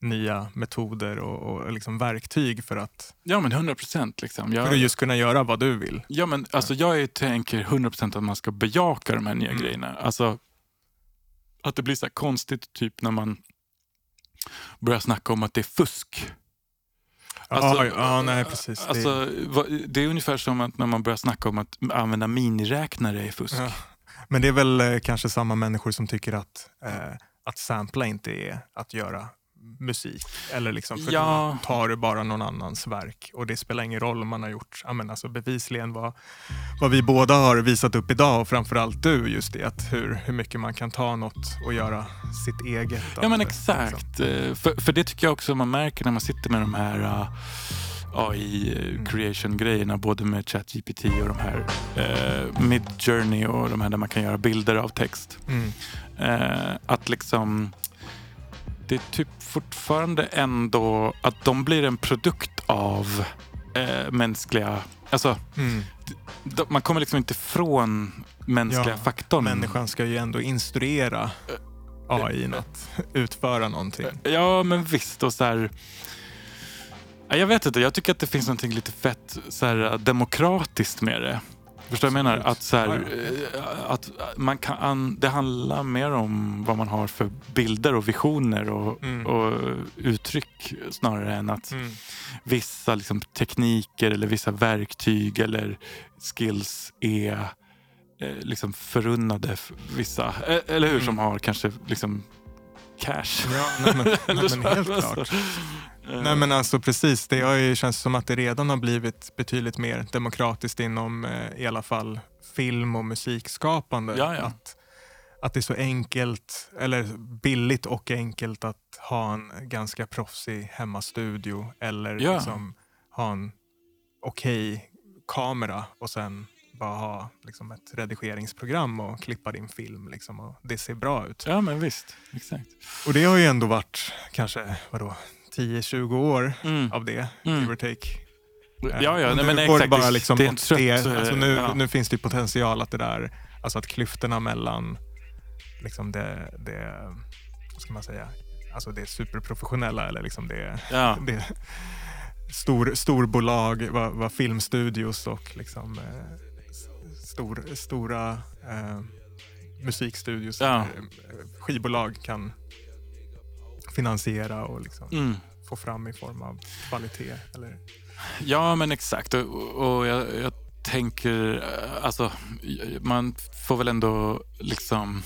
nya metoder och, och liksom verktyg för att, Ja, men 100 procent. Liksom. för att Jag, just kunna göra vad du vill. ja, men, alltså, jag är, tänker 100 procent att man ska bejaka de här nya Mm. grejerna. Alltså, att det blir så konstigt typ när man börjar snacka om att det är fusk. Alltså, ja, ja, nej precis. Det- Alltså, det är ungefär som att när man börjar snacka om att använda miniräknare är fusk. Ja. Men det är väl eh, kanske samma människor som tycker att, eh, att sampla inte är att göra musik. Eller liksom, för Ja. då tar du bara någon annans verk och det spelar ingen roll om man har gjort ja, men alltså bevisligen vad, vad vi båda har visat upp idag och framförallt du just det att hur, hur mycket man kan ta något och göra sitt eget. Ja men det, exakt. liksom. Eh, För, för det tycker jag också man märker när man sitter med de här uh, AI eh, creation grejerna både med ChatGPT och de här uh, Midjourney och de här där man kan göra bilder av text. Mm. Eh, att liksom det är typ fortfarande ändå att de blir en produkt av eh, mänskliga, alltså Mm. de, man kommer liksom inte ifrån mänskliga Ja, faktorn. Människan ska ju ändå instruera AI att utföra någonting. Ja, men visst. Och så här, Ja, jag vet inte, jag tycker att det finns något lite fett så här, demokratiskt med det. Förstår du vad jag menar? Att, så här, eh, att man kan, det handlar mer om vad man har för bilder och visioner och, Mm. och uttryck snarare än att Mm. vissa liksom, tekniker eller vissa verktyg eller skills är eh, liksom förunnade för vissa. Eh, Eller hur? Som har kanske liksom cash. Ja, nej, men, nej, men helt klart. Eh, Nej men alltså precis, det har ju, känns som att det redan har blivit betydligt mer demokratiskt inom eh, i alla fall film och musikskapande. Ja, ja. Att, att det är så enkelt, eller billigt och enkelt att ha en ganska proffsig hemmastudio eller Ja. liksom ha en okej kamera och sen bara ha liksom ett redigeringsprogram och klippa din film liksom, och det ser bra ut. Ja, men visst. Exakt. Och det har ju ändå varit kanske vadå, 10-20 år Mm. av det, Mm. give or take. Ja, ja, Och nej, nu men går exakt. det bara liksom det åt det. eh, Alltså nu, ja. nu finns det potential att det där, alltså att klyftorna mellan liksom det, det vad ska man säga, alltså det superprofessionella eller liksom det, Ja. det stor, storbolag, vad, vad filmstudios och liksom eh, stor, stora eh, musikstudios, Ja. eh, skivbolag kan finansiera och liksom Mm. få fram i form av kvalitet. Eller, Ja, men exakt. Och, och jag, jag tänker, eh, alltså, man får väl ändå liksom,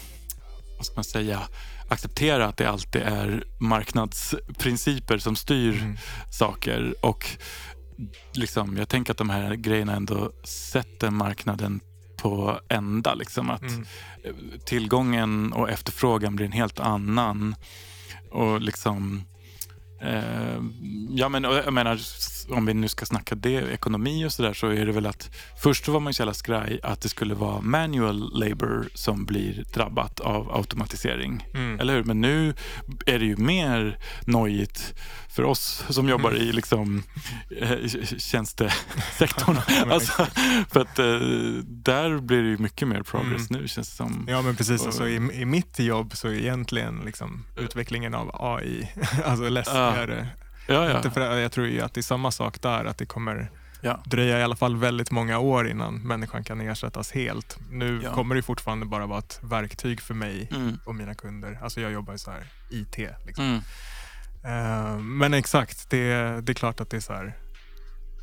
vad ska man säga, acceptera att det alltid är marknadsprinciper som styr Mm. saker. Och liksom, jag tänker att de här grejerna ändå sätter marknaden på ända. Liksom, att Mm. tillgången och efterfrågan blir en helt annan. Och liksom... Eh, ja, men, jag menar, om vi nu ska snacka det, ekonomi och sådär, så är det väl att först så var man ju så jävla skraj att det skulle vara manual labor som blir drabbat av automatisering. Mm. Eller hur? Men nu är det ju mer nojigt för oss som jobbar Mm. i liksom, eh, tjänstesektorn. alltså, för att eh, där blir det ju mycket mer progress nu känns det som. Ja men precis, Och- alltså, i, i mitt jobb så är egentligen liksom, utvecklingen av AI, alltså läskigare. Ja, ja. Inte för, jag tror ju att det är samma sak där, att det kommer ja. dröja i alla fall väldigt många år innan människan kan ersättas helt. Nu Ja. kommer det fortfarande bara vara ett verktyg för mig Mm. och mina kunder. Alltså jag jobbar ju så här IT. Liksom. Mm. Eh, men exakt, det, det är klart att det är så här,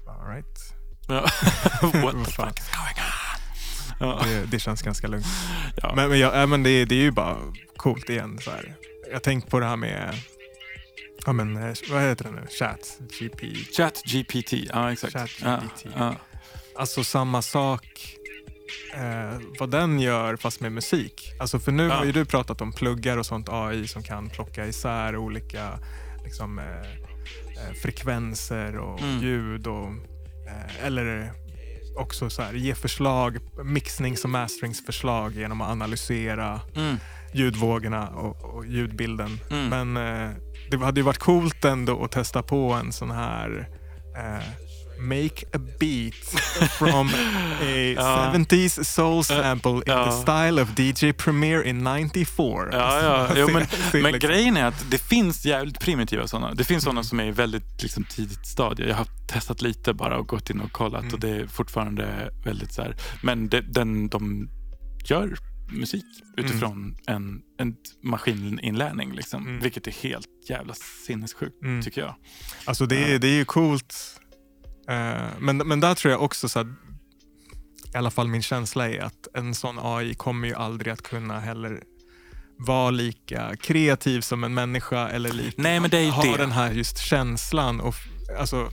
all right. Ja. What the fuck is going on? Ja. Det, det känns ganska lugnt. Ja. Men, men, jag, äh, men det, det är ju bara coolt igen. Så här. Jag tänkt på det här med, ja, men, eh, vad heter det nu? Chat, GP. Chat GPT, ja exakt. ChatGPT. Ja, ja. Alltså samma sak, eh, vad den gör fast med musik. Alltså för nu Ja. har ju du pratat om pluggar och sånt AI som kan plocka isär olika liksom, eh, eh, frekvenser och Mm. ljud. Och, eh, eller också så här, ge förslag, mixnings och masteringsförslag genom att analysera Mm. ljudvågorna och, och ljudbilden. Mm. Men eh, det hade ju varit coolt ändå att testa på en sån här eh, Make a beat from a Ja. 70s soul sample in ja. the style of DJ Premier in 94. Ja, ja. Jo, men, Se- men liksom. grejen är att det finns jävligt primitiva sådana. Det finns sådana som är i väldigt liksom, tidigt stadie. Jag har testat lite bara och gått in och kollat Mm. och det är fortfarande väldigt så här. Men det, den, de gör musik utifrån en, en maskininlärning. Liksom, Mm. Vilket är helt jävla sinnessjukt Mm. tycker jag. Alltså det, är, det är ju coolt. Eh, men, men där tror jag också så att, i alla fall min känsla är att en sån AI kommer ju aldrig att kunna heller vara lika kreativ som en människa eller lika, Nej, men det är ha det. den här just känslan och alltså,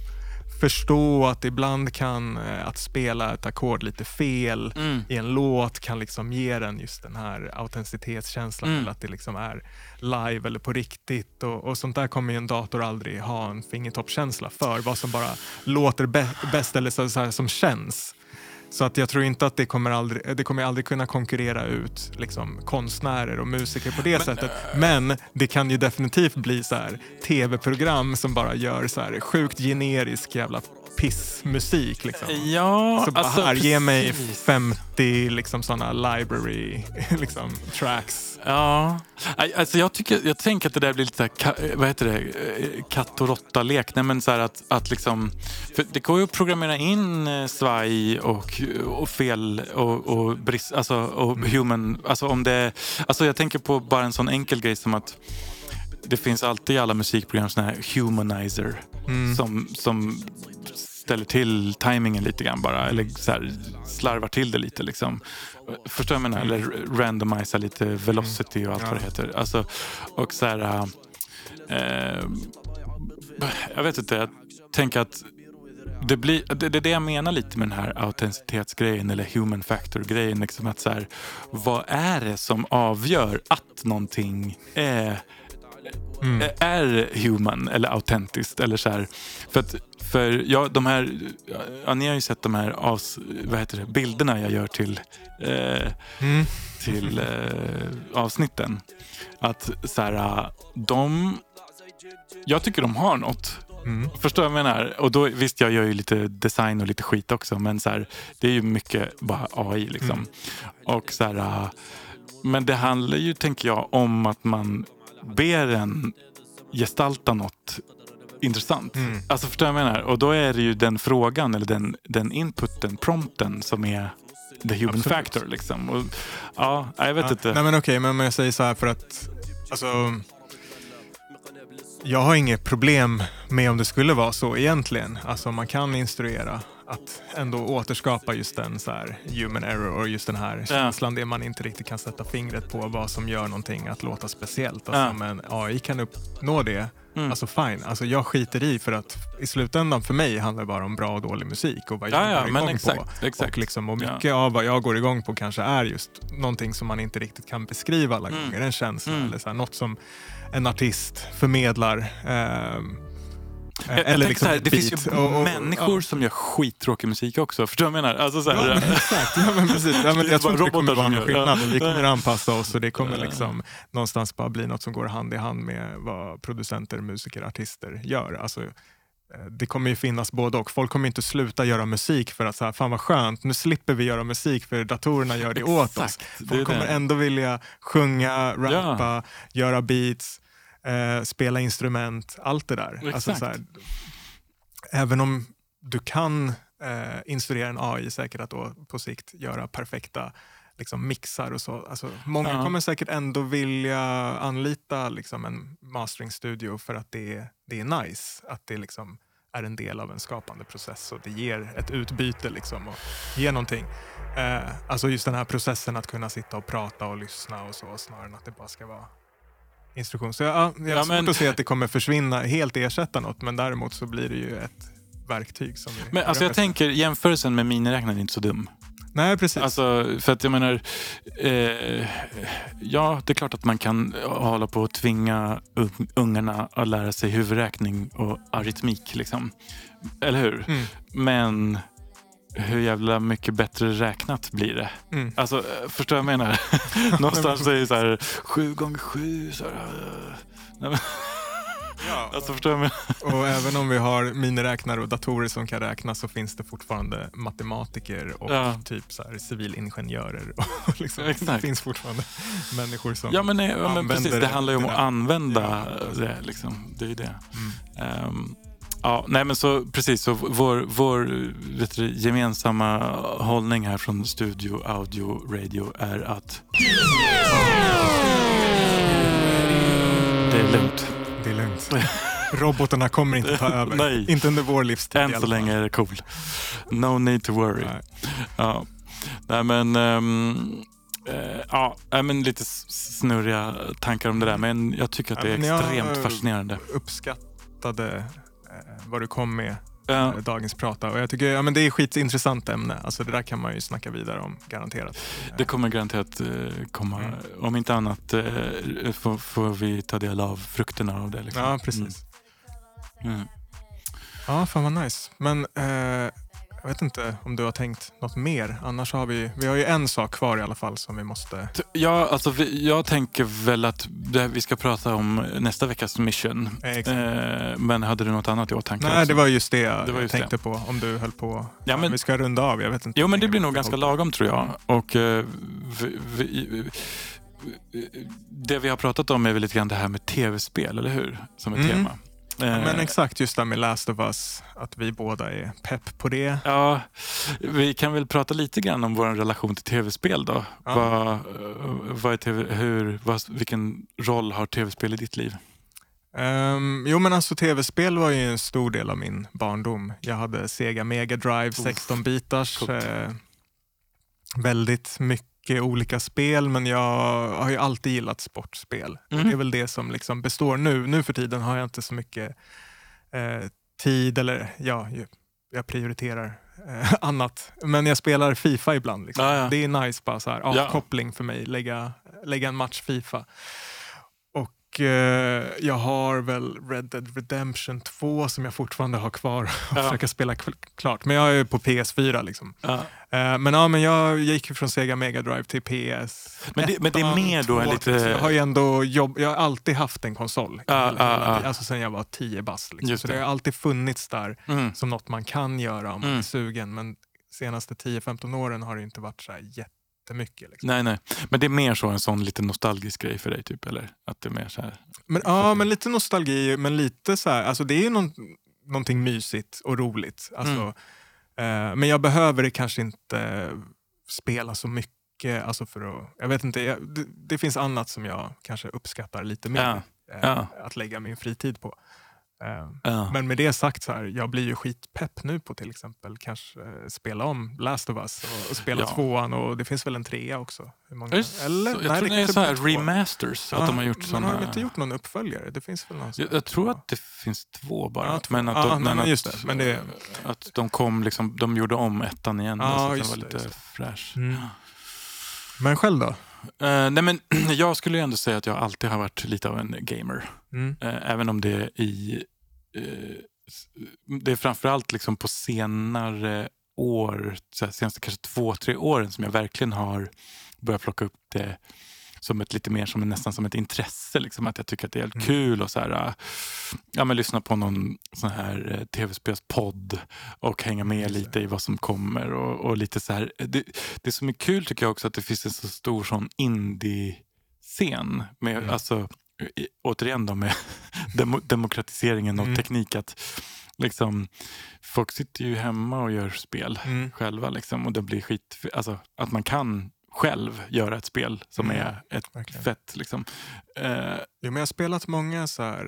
förstå att ibland kan eh, att spela ett ackord lite fel Mm. i en låt kan liksom ge den just den här autenticitetskänslan Mm. eller att det liksom är live eller på riktigt och, och sånt där kommer ju en dator aldrig ha en fingertoppskänsla för vad som bara låter bä- bäst eller så, så här, som känns. Så att jag tror inte att det kommer aldrig, det kommer aldrig kunna konkurrera ut liksom, konstnärer och musiker på det sättet. Men det kan ju definitivt bli så här tv-program som bara gör så här sjukt generisk jävla pissmusik. Liksom. Ja, Så bara alltså, här, ge mig precis. 50 liksom, såna library liksom, tracks. Ja, alltså jag, tycker, jag tänker att det där blir lite här, vad heter det, Eh, katt och råtta-lek. Men så att, att liksom, det går ju att programmera in eh, svaj och, och fel och, och brist, alltså, och human. Alltså om det, alltså jag tänker på bara en sån enkel grej som att det finns alltid i alla musikprogram sån här humanizer som, som ställer till tajmingen lite grann bara. Eller så här, slarvar till det lite. Liksom. Förstår jag menar? Eller randomisar lite velocity och allt vad det heter. Alltså, och så här... Eh, jag vet inte, jag tänker att det, blir, det, det är det jag menar lite med den här autenticitetsgrejen eller human factor-grejen. Liksom att så här, vad är det som avgör att någonting är är human eller autentiskt. Eller så här. För, att, för ja, de här, ja, ni har ju sett de här avs, vad heter det, bilderna jag gör till, eh, till eh, avsnitten. Att så här, de, jag tycker de har något. Förstår du vad jag menar? Och då, visst, jag gör ju lite design och lite skit också, men så här, det är ju mycket bara AI. Liksom. Och så här, men det handlar ju, tänker jag, om att man ber en gestalta något intressant. Alltså förstår du vad jag menar? Och då är det ju den frågan eller den, den inputen, prompten som är the human Absolut. factor. Liksom. Och, ja, jag vet Ja, inte. Nej men okej, men, men jag säger så här för att alltså, jag har inget problem med om det skulle vara så egentligen. Alltså man kan instruera att ändå återskapa just den så här human error och just den här känslan det man inte riktigt kan sätta fingret på vad som gör någonting att låta speciellt. Alltså, Ja. Men AI kan uppnå det. Alltså fine, alltså jag skiter i för att i slutändan för mig handlar det bara om bra och dålig musik och vad jag Ja, ja, går igång exakt, på. exakt. Och, liksom, och Ja. mycket av vad jag går igång på kanske är just någonting som man inte riktigt kan beskriva alla Mm. gånger. En känsla eller så här, något som en artist förmedlar. ehm, Jag eller liksom här, det finns ju Och- och- människor ja. som gör skittråkig musik också. Förstår du vad jag menar? Alltså, så här, Ja, men exakt. Ja, men precis. Ja, men jag tror inte det kommer vara någon skillnad. ja. Vi kommer anpassa oss och det kommer liksom någonstans bara bli något som går hand i hand med vad producenter, musiker, artister gör. Alltså, eh, det kommer ju finnas både och. Folk kommer inte sluta göra musik för att så här, fan vad skönt, nu slipper vi göra musik för datorerna gör det åt oss. Det Folk kommer det. ändå vilja sjunga, rappa, göra beats, eh, spela instrument, allt det där. Alltså, Exakt. så här, även om du kan eh, instruera en AI säkert att då på sikt göra perfekta liksom, mixar och så. Alltså, många Ja. kommer säkert ändå vilja anlita liksom, en masteringstudio för att det är, det är nice. Att det liksom är en del av en skapande process och det ger ett utbyte liksom, och ger någonting. Eh, alltså just den här processen att kunna sitta och prata och lyssna och så snarare än att det bara ska vara instruktion. Så jag, ja, jag har Ja, svårt men- att se att det kommer försvinna, helt ersätta något, men däremot så blir det ju ett verktyg som Men alltså jag tänker jämförelsen med miniräknaren är inte så dum. Nej, precis. Alltså, för att jag menar, eh, ja det är klart att man kan hålla på och tvinga un- ungarna att lära sig huvudräkning och aritmik. Liksom. Eller hur? Mm. Men hur jävla mycket bättre räknat blir det? Mm. Alltså, eh, förstår du vad jag menar? Någonstans är det så här, sju gånger sju. Så här, eh. Men, Ja, alltså, förstår jag och även om vi har miniräknare och datorer som kan räkna så finns det fortfarande matematiker och Ja. typ så här civilingenjörer. Och liksom, det finns fortfarande människor som... Ja, men, nej, men använder precis. Det handlar ju om att använda Ja, det. Liksom. Det är ju det. Ehm, Ja, nej men så precis. Så vår vår vet du, gemensamma hållning här från Studio Audio Radio är att det är lugnt. Det är lugnt. Robotarna kommer inte ta över. Nej. Inte under vår livstid Än så länge är det cool. No need to worry. Nej. Ja. Nej, men, eh, ja, men lite snurriga tankar om det där. Men jag tycker att det är extremt fascinerande. Uppskattade eh, vad du kom med Ja, eh, dagens prata. Och jag tycker ja, men det är ett skitintressant ämne. Alltså, det där kan man ju snacka vidare om, garanterat. det kommer garanterat eh, komma. Mm. Om inte annat eh, får, får vi ta del av frukterna av det. Liksom. Ja, precis. Mm. Mm. Ja, fan vad nice. Men eh, jag vet inte om du har tänkt något mer. Annars har vi, vi har ju en sak kvar i alla fall som vi måste... Ja, alltså, vi, jag tänker väl att det, vi ska prata om nästa veckas mission. Eh. Eh, men hade du något annat i åtanke? Nej, också? det var just det jag Det just tänkte på. Om du höll på... Ja, men- vi ska runda av. Jag vet inte. Jo, men det blir nog ska ganska på. lagom tror jag. Och, eh, vi, vi, det vi har pratat om är väl lite grann det här med tv-spel, eller hur? Som ett Mm. tema. Eh, Men exakt just det med Last of Us. Att vi båda är pepp på det. Ja, vi kan väl prata lite grann om vår relation till tv-spel då. Ja. Vad, eh, vad TV, hur, vad, vilken roll har tv-spel i ditt liv? Ehm, jo men alltså tv-spel var ju en stor del av min barndom. Jag hade Sega Mega Drive 16 bitars. Coolt. Eh, väldigt mycket olika spel men jag har ju alltid gillat sportspel. Mm. det är väl det som liksom består nu. Nu för tiden har jag inte så mycket eh, tid eller ja, jag prioriterar eh, annat. Men jag spelar Fifa ibland. Liksom. Ja, ja. Det är nice bara så här, Ja. avkoppling för mig. Lägga, lägga en match Fifa. Och eh, jag har väl Red Dead Redemption 2 som jag fortfarande har kvar och Ja. försöka spela klart. Men jag är på PS4 liksom. Ja. Eh, men ja, men jag gick ju från Sega Mega Drive till PS. Men det- men det är mer då än lite- så Jag har ju ändå jobb, jag har alltid haft en konsol. Ja, hela- hela. Alltså sen jag var 10 bast. Liksom. Så det har alltid funnits där Mm. som något man kan göra om man Mm. är sugen. Men senaste 10-15 åren har det inte varit så här jättemycket. Liksom. Nej, nej. Men det är mer så en sån lite nostalgisk grej för dig, typ? Eller? Att det är mer så här... Men, ja, men lite nostalgi, men lite så här, alltså det är ju någon, någonting mysigt och roligt. Alltså, eh, men jag behöver det kanske inte spela så mycket, alltså för att, jag vet inte, jag, det, det finns annat som jag kanske uppskattar lite mer Ja, eh, ja. att lägga min fritid på. Ja. Men med det sagt, så här, jag blir ju skitpepp nu på till exempel kanske eh, spela om Last of Us och, och spela Ja. tvåan och det finns väl en trea också. Många? Just, Eller? jag Nej, tror det är kanske så här remasters. Ja, att de har gjort men såna... har de inte gjort någon uppföljare? Det finns väl någon jag, jag tror att det finns två bara. Ja, två. Men att Ja, de, nej, men att, just det. Men det- att de kom liksom, de gjorde om ettan igen. Ja, så att den var det, lite just fräsch. Mm. Men själv då? Eh, nej, men jag skulle ju ändå säga att jag alltid har varit lite av en gamer. Mm. Eh, även om det är i... S- det är framförallt liksom på senare år, senaste kanske två, tre åren som jag verkligen har börjat plocka upp det som ett lite mer som nästan som ett intresse. Liksom, att jag tycker att det är helt Mm. kul och så här, äh, ja, men lyssna på någon sån här eh, tv-spelspodd och hänga med lite i vad som kommer. Och, och lite så här, det, det som är kul tycker jag också att det finns en så stor sån indie-scen. Med, Mm. alltså, i, återigen då med demo, demokratiseringen och Mm. teknik. att liksom, Folk sitter ju hemma och gör spel Mm. själva. Liksom, och det blir skit, alltså, att man kan själv göra ett spel som Mm. är ett Verkligen. fett. Liksom. Eh, Jo, men jag har spelat många så här,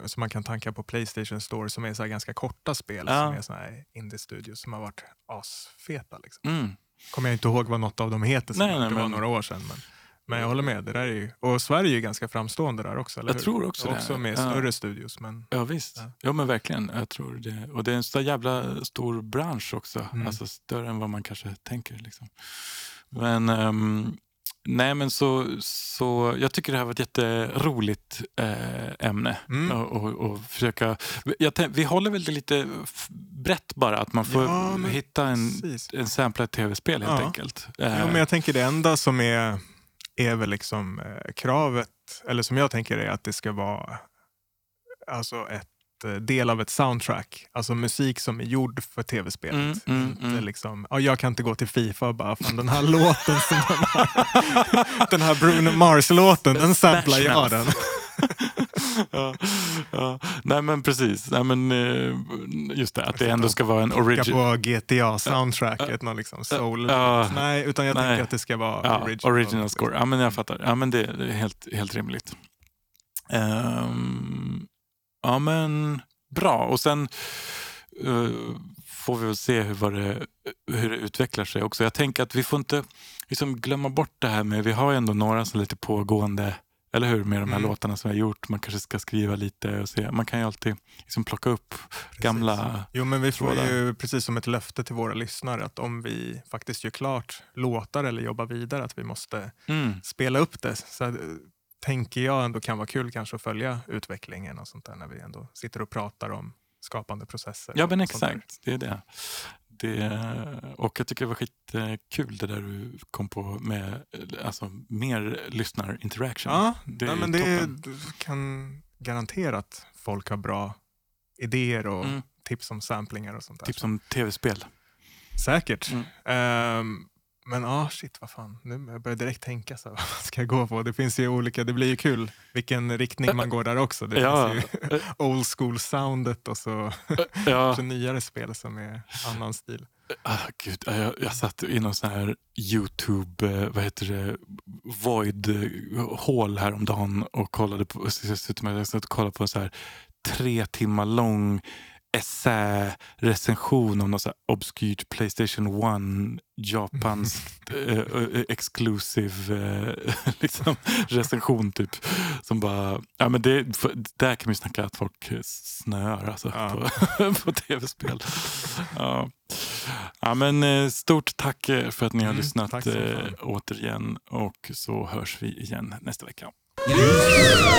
eh, som man kan tanka på Playstation Store som är så ganska korta spel Ja. som är så här indie-studios som har varit asfeta. Liksom. mm. Kommer jag inte ihåg vad något av dem heter, Nej, nej, det var men- några år sedan. Men, men jag håller med, det där är ju, och Sverige är ju ganska framstående där också. Jag hur? tror också det. Också med Ja. större studios. Men, Ja visst. Ja. Ja. men verkligen. Jag tror det. Och det är en så jävla stor bransch också. Mm. Alltså större än vad man kanske tänker. Liksom. Men ehm, nej men så, så jag tycker det här var ett jätteroligt eh, ämne. Mm. Och, och, och försöka, jag vi håller väl det lite brett bara. Att man får Ja, hitta en, precis. en samplad tv-spel helt Ja. enkelt. Jo, Eh, men jag tänker det enda som är, är väl liksom eh, kravet, eller som jag tänker är att det ska vara alltså ett del av ett soundtrack. Alltså musik som är gjord för tv-spelet. Mm, mm, mm. liksom, ja, jag kan inte gå till Fifa och bara, fan den här låten, som den, här, den här Bruno Mars-låten, den samplar jag den. ja, ja. Nej men precis. Nej, men, eh, just det, att det ändå ska vara en Origi original. på GTA-soundtracket, någon liksom soul. Ja. Nej, utan jag Nej. tänker att det ska vara Ja, original. original, score. Ja, men jag fattar. Ja, men det är helt, helt rimligt. Ehm, ja, men bra. Och sen eh, får vi väl se hur, det, hur det utvecklar sig också. Jag tänker att vi får inte liksom glömma bort det här med, vi har ju ändå några som lite pågående, eller hur, med de här Mm. låtarna som vi har gjort. Man kanske ska skriva lite och se. Man kan ju alltid liksom plocka upp gamla... Jo, men vi får trådar. ju precis som ett löfte till våra lyssnare att om vi faktiskt gör klart låtar eller jobbar vidare att vi måste Mm. spela upp det. Så eh, tänker jag ändå kan vara kul kanske att följa utvecklingen och sånt där när vi ändå sitter och pratar om skapande processer. Ja, men exakt. Det är det. det. Och jag tycker det var skitkul det där du kom på med alltså, mer lyssnar-interaction. Ja, det nej, men det kan garantera att folk har bra idéer och Mm. tips om samplingar och sånt där. Tips om tv-spel. Säkert. Mm. Ehm, men ah, shit, vad fan. Nu börjar jag direkt tänka så här, vad ska jag gå på? Det finns ju olika, det blir ju kul vilken riktning man går där också. Det Ja. finns ju old school soundet och så Ja, nyare spel som är annan stil. ah, gud, jag, jag satt i någon sån här Youtube, eh, vad heter det, void-hål häromdagen och kollade på, jag satt och kollade på en så här tre timmar lång essärecension om något så obskyrt Playstation 1 japanskt eh, eh, eh, exclusive eh, liksom, recension typ. Som bara, ja, men det, för, där kan vi snacka att folk snör alltså, ja. på, på tv-spel. Ja. ja. men eh, stort tack för att ni har mm, lyssnat eh, återigen och så hörs vi igen nästa vecka. Yeah!